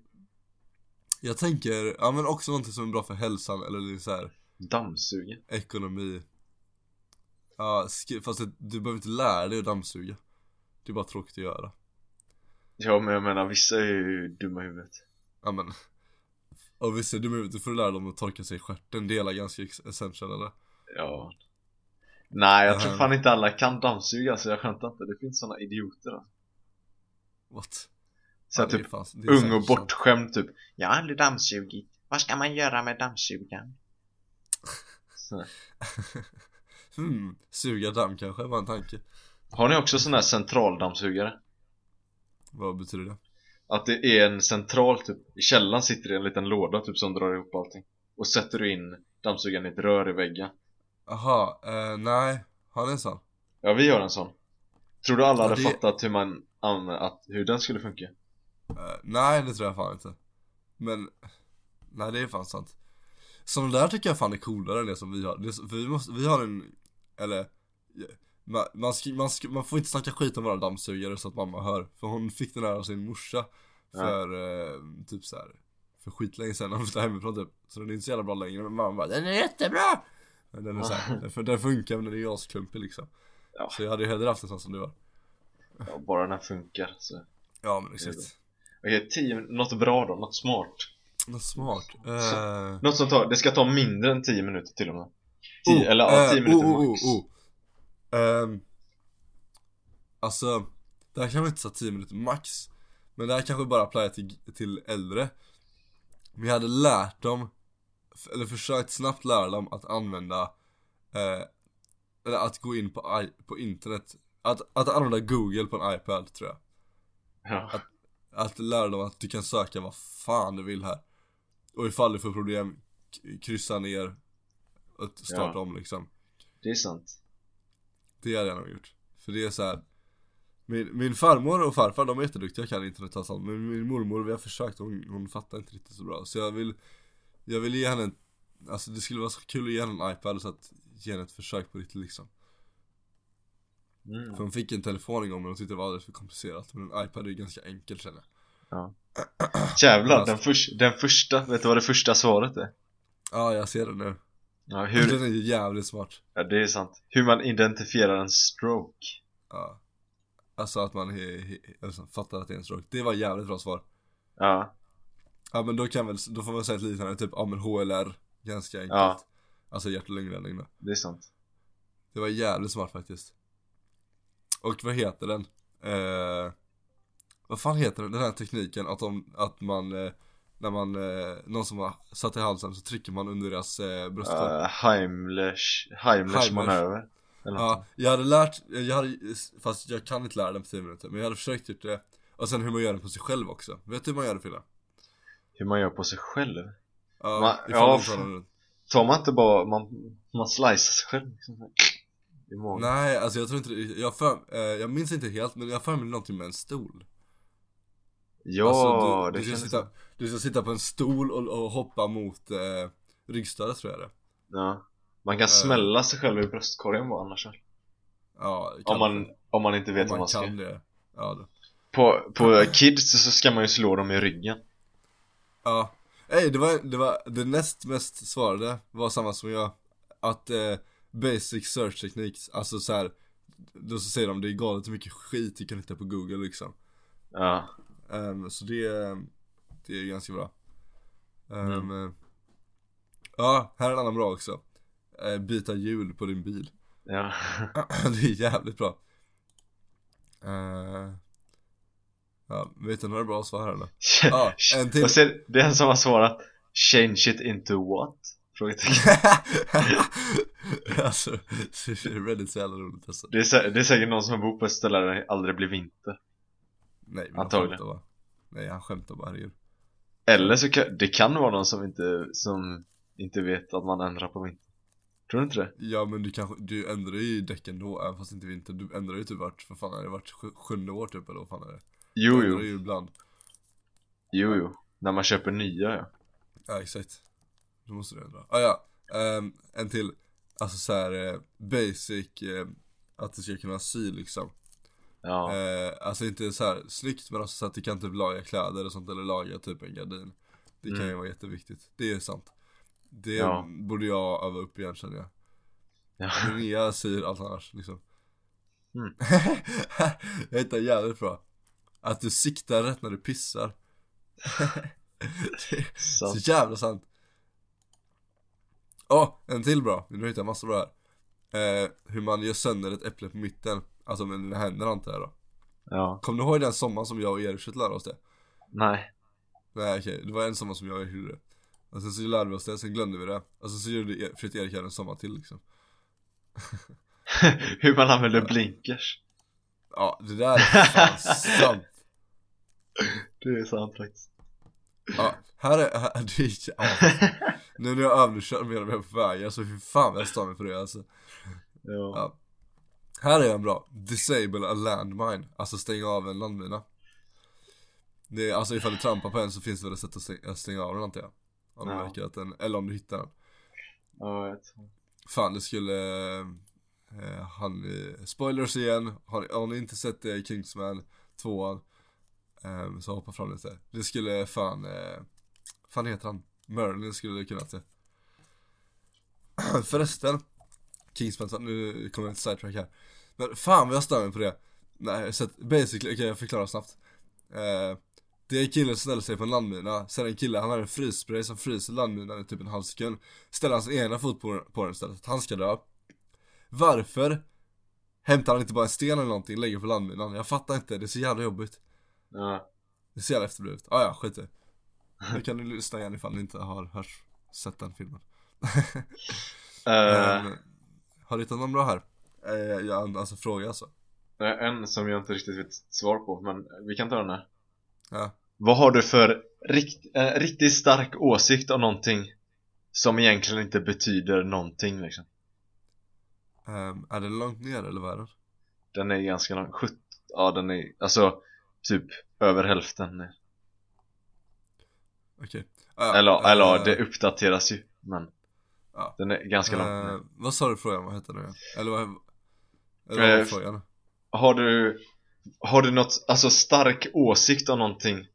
Jag tänker, ja men också någonting som är bra för hälsan eller så här Dammsuga. ekonomi. Ja, fast du behöver inte lära dig att dammsuga. Det är bara tråkigt att göra. Ja men jag menar vissa är ju dumma i huvudet. Ja men Och visst är du med, du får lära dem att torka sig i stjärten, det är ganska essential eller? Ja Nej jag tror Ehm. fan inte alla kan dammsuga så jag skämtar inte Det finns såna idioter alltså. What? Så Ja, typ är ung och bortskämd typ Jag har aldrig dammsugit Vad ska man göra med dammsugaren? *laughs* Hmm, suga damm kanske var en tanke Har ni också sån här centraldammsugare? Vad betyder det? Att det är en central typ I källaren sitter det en liten låda typ som drar ihop allting Och sätter du in dammsugaren i ett rör i väggen Aha, eh, nej, har ni en sån? Ja vi har en sån. Tror du alla Ja, hade det- fattat hur man använder, att, hur den skulle funka? Eh, nej det tror jag fan inte. Men, nej det är fan sant. Sådana där tycker jag fan är coolare än det som vi har. Det, vi måste, vi har en, eller man, man, man, man får inte snacka skit om våra dammsugare så att mamma hör. För hon fick den här av sin morsa För eh, typ så här För skitlänge sedan när hon flyttade hemifrån typ. Så den är inte så jävla bra längre men mamma bara Den är jättebra! Den är såhär, fun- den funkar men den är asklumpig liksom. Ja. Så jag hade ju hellre haft en sån som du har. Ja, bara den funkar så. Ja men exakt. Okej, tio, något bra då, något smart? Något smart? Eh, Något som tar, det ska ta mindre än 10 minuter till och med. 10, Oh, eller ja, eh, 10 minuter oh, oh, max. oh, oh. Ehm, Alltså, det här kanske inte så 10 minuter max Men det här kanske bara applyar till, till äldre. Jag hade lärt dem Eller försökt snabbt lära dem att använda eh, Eller att gå in på, i, på internet att, att använda google på en iPad tror jag ja. Att lära dem att du kan söka vad fan du vill här Och ifall du får problem Kryssa ner Och starta Ja. om liksom Det är sant Det hade jag nog gjort För det är så här. Min, min farmor och farfar de är jätteduktiga kan internet och sånt Men min mormor vi har försökt hon, hon fattar inte riktigt så bra Så jag vill Jag vill ge henne en Alltså det skulle vara så kul att ge henne en iPad så att ge henne ett försök på riktigt liksom. Mm. För hon fick en telefon en gång men hon tyckte det var alldeles för komplicerat. Men en iPad är ju ganska enkel känner jag. *clears throat* Jävlar, den, förs- den första, vet du vad det första svaret är? Ja jag ser det nu. Ja, Hur? Den är ju jävligt smart. Ja det är sant. Hur man identifierar en stroke. Ja. Alltså att man he, he, alltså, fattar att det är en stroke. Det var jävligt bra svar. Ja, Ja men då kan väl, då får man säga ett liknande typ, ja men HLR Ganska enkelt Ja. Alltså hjärt och lungräddning då det är sant Det var jävligt smart faktiskt Och vad heter den? Eh, vad fan heter den? Den här tekniken att, de, att man eh, När man, eh, någon som har satt i halsen så trycker man under deras eh, bröstkorg uh, Heimlers, Heimlers Heimlers. manöver Ja, jag hade lärt, jag hade, fast jag kan inte lära den på 10 minuter Men jag hade försökt gjort det Och sen hur man gör den på sig själv också Vet du hur man gör det Fille? Hur man gör på sig själv. Ja, Ma- ifall ja, man tar man inte bara, man, man slicear sig själv liksom, Nej, alltså jag tror inte det, jag, för, eh, jag minns inte helt men jag för mig någonting med en stol. Ja, alltså, du, det du, ska sitta, du ska sitta på en stol och, och hoppa mot eh, ryggstödet tror jag det Ja. Man kan Eh. smälla sig själv i bröstkorgen bara annars Ja, om man, om man inte vet om vad man man ska. kan det. Ja, då. På, på kids så ska man ju slå dem i ryggen ja. Ey, det var, det var, det näst mest svarade var samma som jag. Att eh, basic search techniques, alltså så här. Då så säger de det är galet hur mycket skit du kan hitta på google liksom. Ja, Ehm, Så det, det är ganska bra. Ehm, Mm. eh, Ja, här är en annan bra också. Eh, Byta hjul på din bil. Ja. *clears throat* Det är jävligt bra Ja, vet du några bra svar här? *laughs* Ja, en till. Och sen, det är en som har svarat Change it into what? Frågetecken *laughs* alltså, Reddit är så jävla roligt alltså det är, sä- det är säkert någon som bor på ett ställe där det aldrig blir vinter Nej men han Antagligen. skämtar bara Nej han skämtar bara, herregud Eller så kan, det kan vara någon som inte, som inte vet att man ändrar på vinter Tror du inte det? Ja men du kanske, du ändrar ju däcken då även fast inte vinter Du ändrar ju typ vart, vad fan är det, vart sj- sjunde år typ eller vad fan är det? Jo jo, ju ibland. Jo jo. När man köper nya ja. Ja exakt. Då måste du ändra. Ah, ja, Ehm, en till. Alltså så här eh, basic eh, Att du ska kunna sy liksom. Ja, eh, Alltså inte så här snyggt men alltså så att du kan typ laga kläder och sånt eller laga typ en gardin. Det kan Mm. ju vara jätteviktigt, det är sant. Det Ja. borde jag öva upp igen känner jag. Ja. Linnea syr allt annars liksom. Mm. *laughs* Jag hittar jävligt bra Att du siktar rätt när du pissar. *laughs* Så, så. jävla sant. Åh, en till bra, nu hittar jag massa bra här. Eh, Hur man gör sönder ett äpple på mitten. Alltså med dina händer antar jag då. Ja, Kommer du ihåg den sommaren som jag och Erik försökte lära oss det? nej. Nej okej, det var en sommar som jag och Erik gjorde det. Och sen så lärde vi oss det, sen glömde vi det. Och sen så gjorde E- försökte Erik en sommar till liksom. *laughs* Hur man använder blinkers. Ja, det där är fan *laughs* sant Det är sant faktiskt. Ja, här är, här, det är ja. Nu när jag övningskör mer och mer på vägar så fy fan vad jag stör mig för det alltså. Ja, Ja. Här är en bra, disable a landmine, alltså stänga av en landmina. Det är, Alltså ifall du trampar på en så finns det väl ett sätt att stänga, stänga av den antar jag. Om du Ja. märker att den, eller om du hittar den. Ja jag vet. Fan det skulle, eh, han, eh, spoilers igen, har, har ni inte sett eh, Kingsman 2 eh, Så hoppa fram lite. Det skulle fan, eh, fan heter han? Merlin skulle det kunna se. *clears throat* Förresten Kingsman nu kommer jag inte sidetrack här. Men fan vad jag stör mig på det. Nej, så att basically, okej jag förklarar snabbt. Eh, Det är en kille som ställer sig på en landmina, sen är det en kille, han har en frysspray som fryser landminan i typ en halv sekund. Ställer hans ena fot på, på den istället, att han ska dö. Varför? Hämtar han inte bara en sten eller någonting, lägger på landminan? Jag fattar inte, det är så jävla jobbigt. Ja, Det så jävla efterblivet, ah, ja skit i *laughs* det. Kan ni lyssna igen ifall ni inte har hört, sett den filmen *laughs* Eh, Men, Har du hittat någon bra här? Eh, jag, alltså fråga alltså en som jag inte riktigt vet svar på, men vi kan ta den här Ja, Vad har du för rikt, eh, riktigt stark åsikt om någonting som egentligen inte betyder någonting liksom? Ehm, är den långt ner eller vad är den? Den är ganska lång, 70, ja den är, alltså typ över hälften ner. Okej Ah, ja, Eller, eller eh, det uppdateras ju, men Ja. den är ganska långt eh, ner. Vad sa du frågan, vad hette den igen? Eller vad, eller vad var Eh, frågan? har du Har du något, alltså stark åsikt om någonting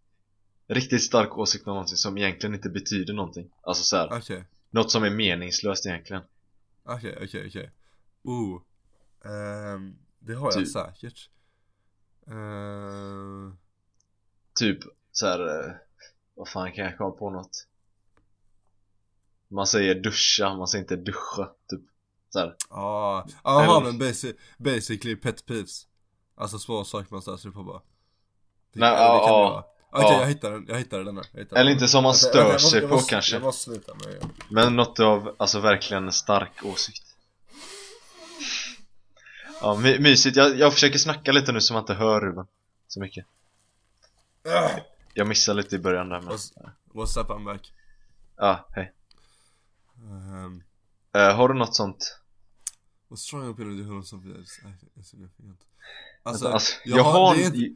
Riktigt stark åsikt om någonting som egentligen inte betyder någonting Alltså så här, Okej, något som är meningslöst egentligen okej, okej, okej Oh ehm, Det har jag Typ. säkert Ehm, Typ så här, eh, vad fan kan jag komma på något? Man säger duscha, man säger inte duscha, typ så här. Ja, jaha Eller- men basic, basically pet peeves Alltså små saker man stör sig på bara Det, Nej, ja, ja. Okej Ja. jag hittade den, jag hittade den här jag hittade Eller den. inte som man stör jag sig på måste, kanske Jag måste sluta med det Men något av, alltså verkligen en stark åsikt Ja, my, mysigt, jag, jag försöker snacka lite nu så man inte hör Ruben Så mycket. Jag missade lite i början där men What's, what's up I'm back. Ja, hej. Um, Eh, Har du något sånt? What's strong opinion do you? Hold on insignificant Alltså, jag, jag, har, inte,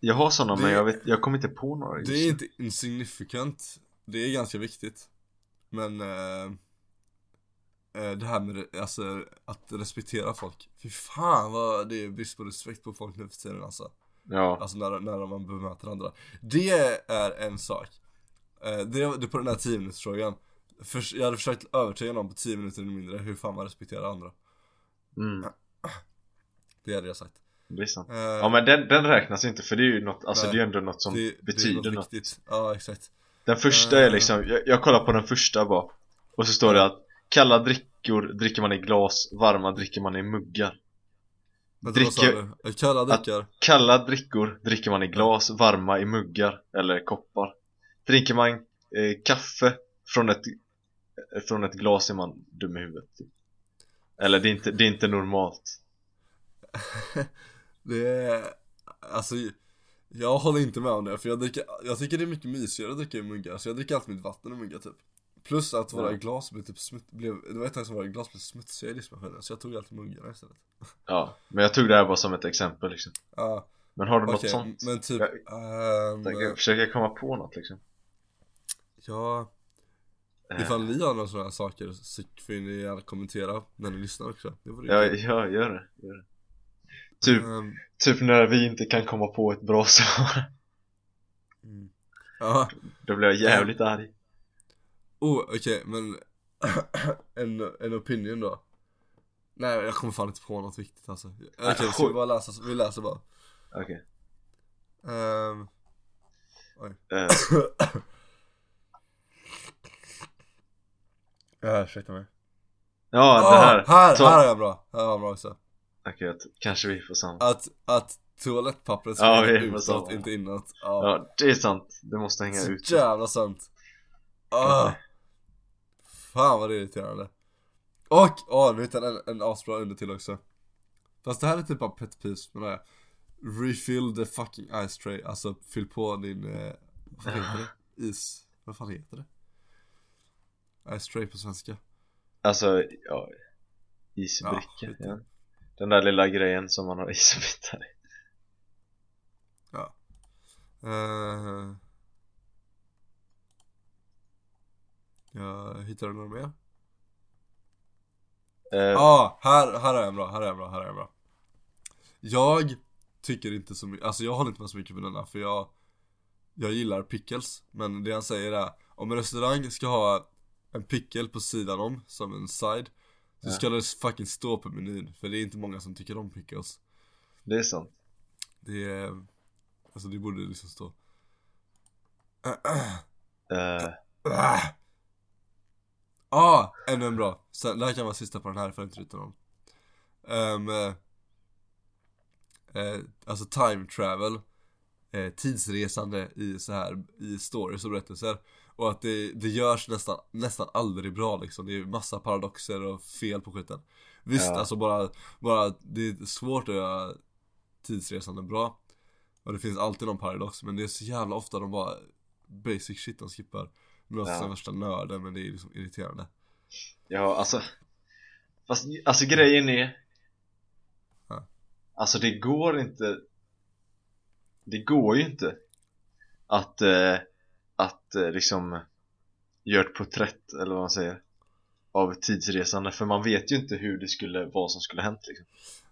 jag har såna men jag, vet, jag kommer inte på några det är inte insignificant. Det är ganska viktigt. Men eh, Det här med alltså, att respektera folk. Fy fan vad det är brist på respekt på folk nu för tiden alltså. Ja, Alltså när, när man bemöter andra. Det är en sak. Eh, Det, det på den här 10 minuters frågan Förs- Jag hade försökt övertyga någon på 10 minuter eller mindre hur fan man respekterar andra. Mm, *clears throat* Det hade jag sagt. Det är sant. Eh, Ja men den, den räknas inte för det är ju något, alltså Nej, det är ju ändå något som det, betyder det är något något. Ja exakt. Den första är Eh. liksom, jag, jag kollar på den första bara. Och så står det att Kalla drickor dricker man i glas, varma dricker man i muggar. Dricker-? Eh, Kalla drickar? Kalla drickor dricker man i glas, varma i muggar eller koppar. Dricker man eh, kaffe från ett, eh, från ett glas är man dum i huvudet. Eller det är, inte, det är inte normalt. *laughs* Det är, alltså Jag håller inte med om det för jag dricker, jag tycker det är mycket mysigare att dricka i muggar så jag dricker alltid mitt vatten i muggar typ Plus att våra glas blev typ smutt, blev, det var ett tag som våra glas blev smutsiga i diskmaskinen så jag tog alltid muggarna istället. Ja, men jag tog det här bara som ett exempel liksom. Ja, Men har du okej, något sånt? men typ Jag- ehm, Jag försöker komma på något liksom. Ja, Eh, ifall ni har några sådana här saker så får ni gärna kommentera när ni lyssnar också. Det vore Ja, ja, gör det, gör det. Typ, Ehm, typ när vi inte kan komma på ett bra svar. Mm. Ja, Då blir jag jävligt arg oh okej men *coughs* en, en opinion då? Nej jag kommer fan inte på något viktigt alltså. Okej Nej, ska vi bara läsa, vi läser bara. Okej. Ehm, eh, *coughs* Ja ursäkta mig. Ja, det här, Ah, här, Ta- här är jag bra, här var jag bra också. Okej, att- kanske vi får samma. Att, att toalettpappret ska Ja, vi utåt, samma. inte inåt. Ja, Ja, det är sant, det måste hänga så ut. jävla sant. Ah. Fan vad det är irriterande. Och, åh nu hittade jag en, en asbra under till också. Fast det här är typ bara pet peeves men det är Refill the fucking ice tray, alltså fyll på din, eh, vad fan heter det? Is, vad fan heter det? Ice tray på svenska. Alltså, ja Isbricka, Ja, ja, Den där lilla grejen som man har *laughs* isbitar i. Uh, Jag hittade några mer? Eh, Ja, ah, här, här är en bra, här är en bra, här är en bra. Jag tycker inte så mycket, alltså jag håller inte med så mycket på denna för jag Jag gillar pickles, men det han säger är Om en restaurang ska ha en pickle på sidan om, som en side Så Ja. ska det fucking stå på menyn, för det är inte många som tycker om pickles. Det är sant. Det är, alltså det borde liksom stå. Eh, Ah, ah ännu en bra. Sen, det här kan vara sista på den här för inte ryta någon. Um, eh, alltså time travel. Eh, tidsresande i så här i stories och berättelser. Och att det, det görs nästan, nästan aldrig bra liksom. Det är massa paradoxer och fel på skiten. Visst, Ja. alltså bara, bara, det är svårt att göra tidsresande bra. Och det finns alltid någon paradox, men det är så jävla ofta de bara basic shit de skippar. Låter som värsta nörden, men det är liksom irriterande. Ja, alltså Fast, alltså grejen är Ja. Alltså det går inte Det går ju inte Att, eh, att eh, liksom Göra ett porträtt, eller vad man säger av tidsresande för man vet ju inte hur det skulle, vad som skulle hänt liksom.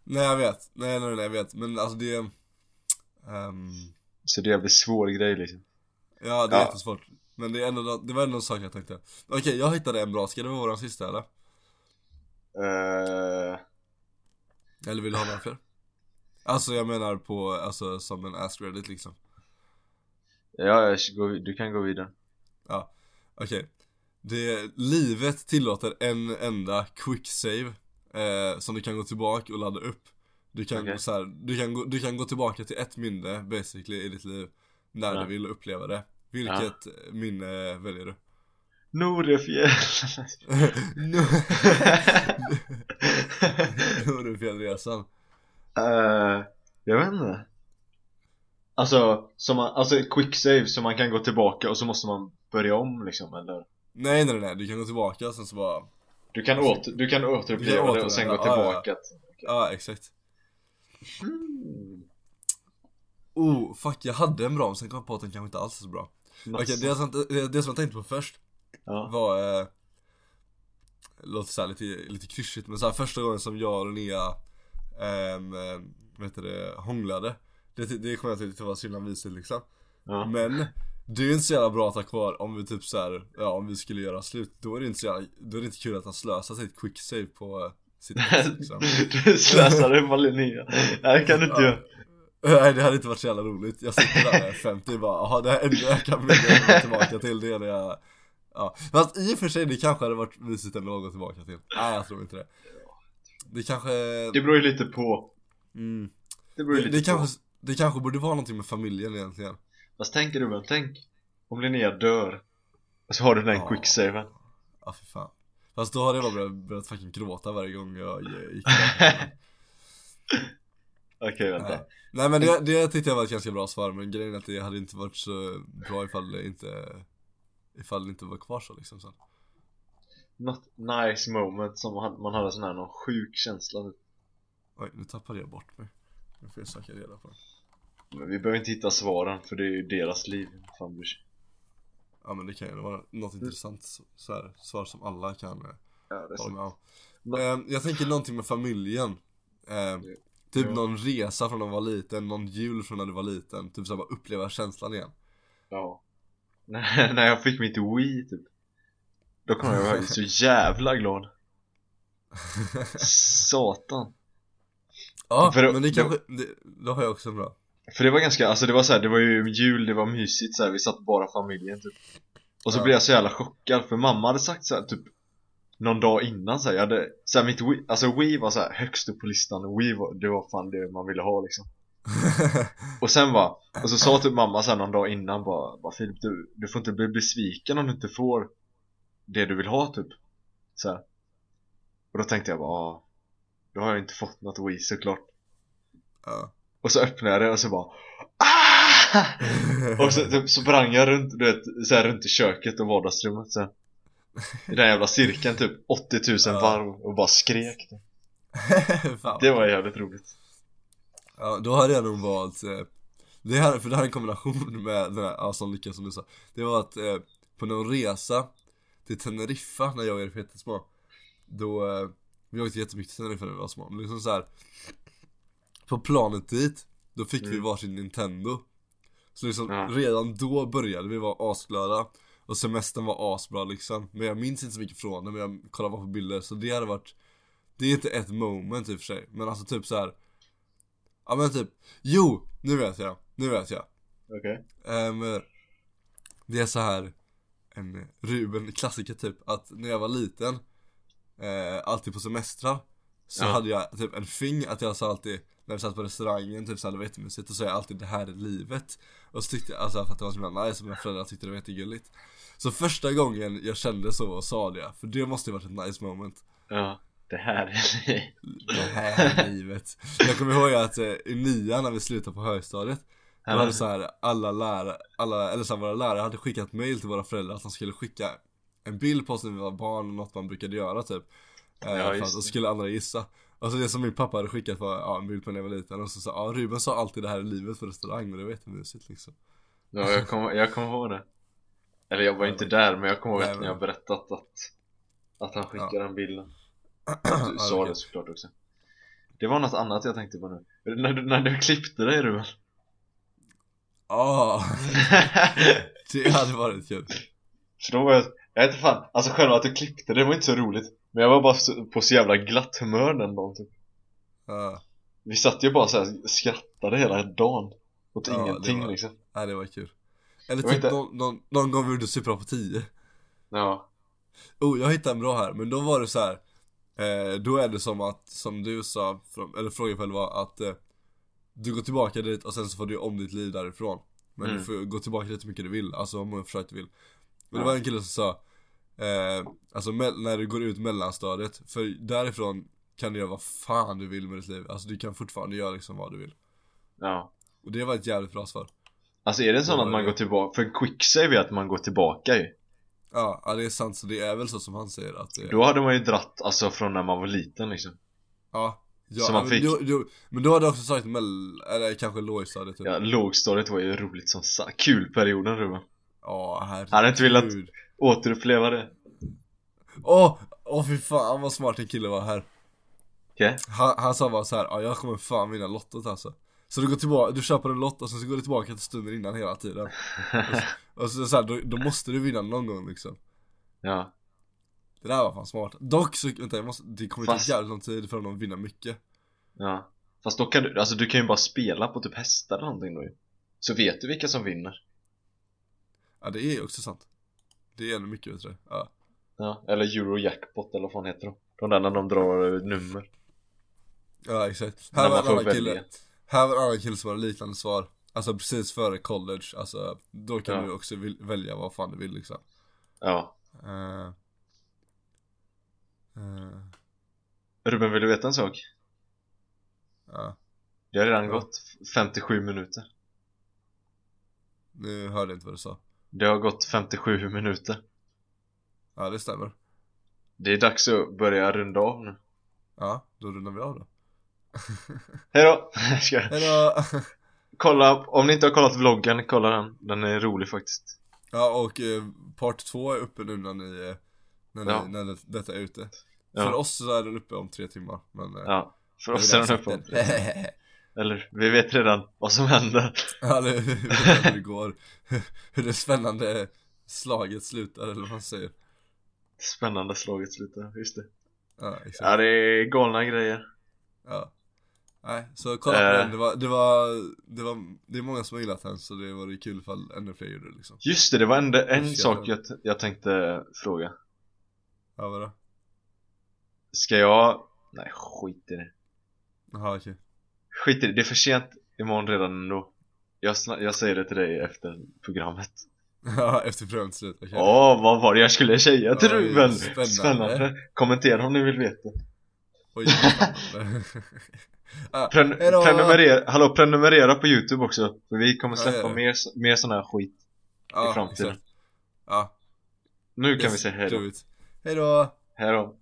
Nej jag vet, nej nej nej jag vet, men alltså det ehm, Så det är en jävligt svår grej liksom. Ja det är Ja. jättesvårt Men det, är ändå, det var ändå en sak jag tänkte Okej, jag hittade en bra, ska det vara våran sista eller? Eh, Eller vill du ha några fler? Alltså jag menar på, alltså som en ask reddit liksom ja, gå, du kan gå vidare. Ja, okej Det, livet tillåter en enda quick save eh, Som du kan gå tillbaka och ladda upp Du kan, Okej. så här, du, kan gå, du kan gå tillbaka till ett minne basically i ditt liv När Ja. du vill uppleva det Vilket minne väljer du? Norefjäll! *laughs* Nordenfjällresan *laughs* Eh, jag vet inte. Alltså, som man, alltså quick save så man kan gå tillbaka och så måste man börja om liksom eller? Nej nej nej, du kan gå tillbaka sen så bara Du kan, åter, du kan återuppleva Du kan det och sen gå återuppleva, ja, tillbaka. Ja exakt Hmm. Oh fuck jag hade en bra men sen kom jag på att den kanske inte alls är så bra Okej det, som, det, det som jag tänkte på först ja. var eh, Låter såhär lite, lite klyschigt men så här, första gången som jag och Linnea ehm, eh, Vad heter det, hånglade Det, det kommer jag tycka var så himla mysigt liksom ja. Men det är ju inte så jävla bra att ha kvar om vi typ så här, ja om vi skulle göra slut Då är det inte så jävla, då är det inte kul att han slösar sitt quick save på eh, sitt ex liksom *laughs* du slösade på Linnea. Nej det kan du inte Ja. göra. Nej det hade inte varit så jävla roligt, jag sitter där med 50 och bara jaha det här enda jag kan gå tillbaka till. Det är när jag Ja, fast i och för sig det kanske hade varit mysigt ändå att gå tillbaka till. Nej jag tror inte det. Det kanske Det beror ju lite på. mm, Det beror ju det, lite det, på. kanske, det kanske borde vara någonting med familjen egentligen. Fast tänk du väl, tänk om Linnea dör och så har du den Ja. quicksaven. Ja för fan. Fast då hade jag bara börjat, börjat fucking gråta varje gång jag gick *laughs* Okej vänta. Nej. Nej men det, det tyckte jag var ett ganska bra svar men grejen är att det hade inte varit så bra ifall det inte Ifall det inte var kvar så liksom så. Något nice moment som man man hade sån här någon sjuk känsla Oj nu tappade jag bort mig Nu får jag söka reda på det Men vi behöver inte hitta svaren för det är ju deras liv. Fan bryr sig. Ja men det kan ju vara något intressant så- här, svar som alla kan eh, Ja, det är hålla så. med om Ehm, Jag tänker någonting med familjen Ehm, Typ Ja. någon resa från när man var liten, någon jul från när du var liten Typ såhär bara uppleva känslan igen Ja. *laughs* när när jag fick mitt Wii typ. Då kom jag vara så *laughs* jävla glad. *laughs* Satan. Ja För men det det- kanske, det, då har jag också en bra För det var ganska, alltså det var så här, det var ju jul, det var mysigt så här, vi satt bara familjen typ Och så Ja. blev jag så jävla chockad för mamma hade sagt så här, typ Någon dag innan så här, jag hade, så här, mitt Wii, alltså Wii var så här högst upp på listan, Wii var, det var fan det man ville ha liksom *laughs* Och sen bara, och så sa typ mamma så här någon dag innan bara, bara Filip du, du får inte bli besviken om du inte får det du vill ha typ så här. Och då tänkte jag bara, ah, då har jag inte fått något Wii såklart ja. Och så öppnade jag det och så bara ah! *laughs* Och så, typ, så sprang jag runt, du vet, så här runt i köket och vardagsrummet så här. I den jävla cirkeln typ 80 000 Ja. varv och bara skrek. *laughs* Det var jävligt roligt Ja, då hade jag nog valt eh, det här, för det här är en kombination *laughs* med den här, ja, som lyckas som du sa Det var att eh, på någon resa till Teneriffa när jag och Erik var jättesmå Då, eh, vi åkte jättemycket till Teneriffa när vi var små, men liksom så här. På planet dit, då fick vi Mm. varsin Nintendo Så liksom Ja. redan då började vi vara asglada Och semestern var asbra liksom Men jag minns inte så mycket från det, men jag kollade bara på bilder så det hade varit Det är inte ett moment i och för sig, men alltså typ så här. Ja men typ, jo! Nu vet jag, nu vet jag Okej Ehm, Det är så här En Ruben klassiker typ, att när jag var liten eh, Alltid på semestrar Så Ja. hade jag typ en fing att jag sa alltid När vi satt på restaurangen, typ såhär det var jättemysigt Och så sa jag alltid det här är livet Och så tyckte jag, alltså för att det var så himla nice, och mina föräldrar tyckte det var jättegulligt Så första gången jag kände så och sa det, för det måste ju varit ett nice moment. Ja, det här är det Det här är livet. Jag kommer ihåg att eh, i nian när vi slutade på högstadiet Då hade så här alla lärare, alla, eller så här, våra lärare hade skickat mail till våra föräldrar att de skulle skicka En bild på oss när vi var barn, något man brukade göra typ. Eh, Ja, för just att, det. Och skulle andra gissa. Alltså det som min pappa hade skickat var ja, en bild på när jag var liten och så sa ja Ruben sa alltid det här är livet på restaurang och det var jättemysigt liksom. Ja, jag kommer jag kommer ihåg det Eller jag var inte där, men jag kommer ihåg Nej, att ni har berättat att Att han skickar Ja. den bilden. *clears throat* Ja, Du sa det såklart också. Det var något annat jag tänkte på nu. När du, när du klippte dig Ruben. Ah, *laughs* det hade varit kul. För då var jag, jag vet inte fan, alltså själva att du klippte det var inte så roligt. Men jag var bara på så jävla glatt humör den dagen typ. Ja, Vi satt ju bara så här skrattade hela dagen. Åt Ja, ingenting var- liksom. Ja, det var kul Eller typ inte. någon, någon, någon gång vi gjorde Supra på 10 Ja, Oh, jag hittade en bra här, men då var det så här. Eh, då är det som att, som du sa, från- eller frågan själv var att eh, Du går tillbaka dit och sen så får du om ditt liv därifrån. Men Mm. du får gå tillbaka dit hur mycket du vill, alltså om många försök du vill. Men det var en kille som sa eh, Alltså när du går ut mellanstadiet, för därifrån kan du göra vad fan du vill med ditt liv. Alltså du kan fortfarande göra liksom vad du vill. Ja. Och det var ett jävligt bra svar Alltså är det så att man går tillbaka, för quicksave är att man går tillbaka ju. Ja, ja det är sant, så det är väl så som han säger att det är Då hade man ju dratt alltså från när man var liten liksom. Ja, ja Så man men, fick- då, då, men då hade jag också sagt mell, eller kanske lågstadiet typ. Ja, lågstadiet var ju roligt som sa Kul perioden Ruben. Ja, herregud. Hade inte velat- Återuppleva det. Åh, åh fy fan vad smart en kille var här. Okej? Han, han sa bara så här, ja jag kommer fan vinna lottot alltså Så du går tillbaka, du köper en lott och sen så går du tillbaka till stunden innan hela tiden. Och, *laughs* och så, så här, då, då måste du vinna någon gång liksom. Ja. Det där var fan smart. Dock så, vänta jag måste, det kommer Fast- ta jävligt lång tid för honom att vinna mycket. Ja. Fast då kan du, alltså du kan ju bara spela på typ hästar eller någonting då ju. Så vet du vilka som vinner. Ja det är också sant. Det är ändå mycket bättre, ja. Ja, eller Eurojackpot eller vad fan heter de? De där när de drar nummer. Ja exakt. Här var en annan kille. välja Här var en annan kille som hade liknande svar. Alltså precis före college, alltså Då kan Ja. du också välja vad fan du vill liksom. Ja. Eh, eh, Ruben vill du veta en sak? Ja, Det har redan Ja. gått 57 minuter. Nu hörde jag inte vad du sa. Det har gått 57 minuter. Ja det stämmer. Det är dags att börja runda av nu. Ja, då rundar vi av då *laughs* Hejdå! Hejdå! *laughs* kolla, om ni inte har kollat vloggen, kolla den Den är rolig faktiskt Ja och eh, part två är uppe nu när ni, eh, när, ni, Ja. när det, detta är ute Ja. För oss så är den uppe om tre timmar men eh, Ja, för oss är den uppe det. *laughs* Eller, vi vet redan vad som händer Ja, det, vi vet hur det går Hur det spännande slaget slutar eller vad man säger Spännande slaget slutar, just det Ja, exakt Ja, det är galna grejer Ja. Nej, så kolla på Eh. den. Det var, det var, det var, det är många som har gillat den så det vore kul ifall ännu fler gjorde det liksom. Just det, det var en, en sak jag, jag tänkte fråga Ja, vadå? Ska jag... Nej, skit i det Jaha, okej. Skit i det, det är för sent imorgon redan ändå jag, jag säger det till dig efter programmet *laughs* Ja, efter programmet slut. Åh, vad var det jag skulle säga till Oj, Ruben? spännande. Spännande. Kommentera om ni vill veta Oj, ah, *laughs* Pren prenumerera, hallå, prenumerera på youtube också För vi kommer släppa ja, ja. mer, mer sån här skit ja, i framtiden exakt. Ja, Nu kan yes, vi säga hejdå. Hejdå! Hejdå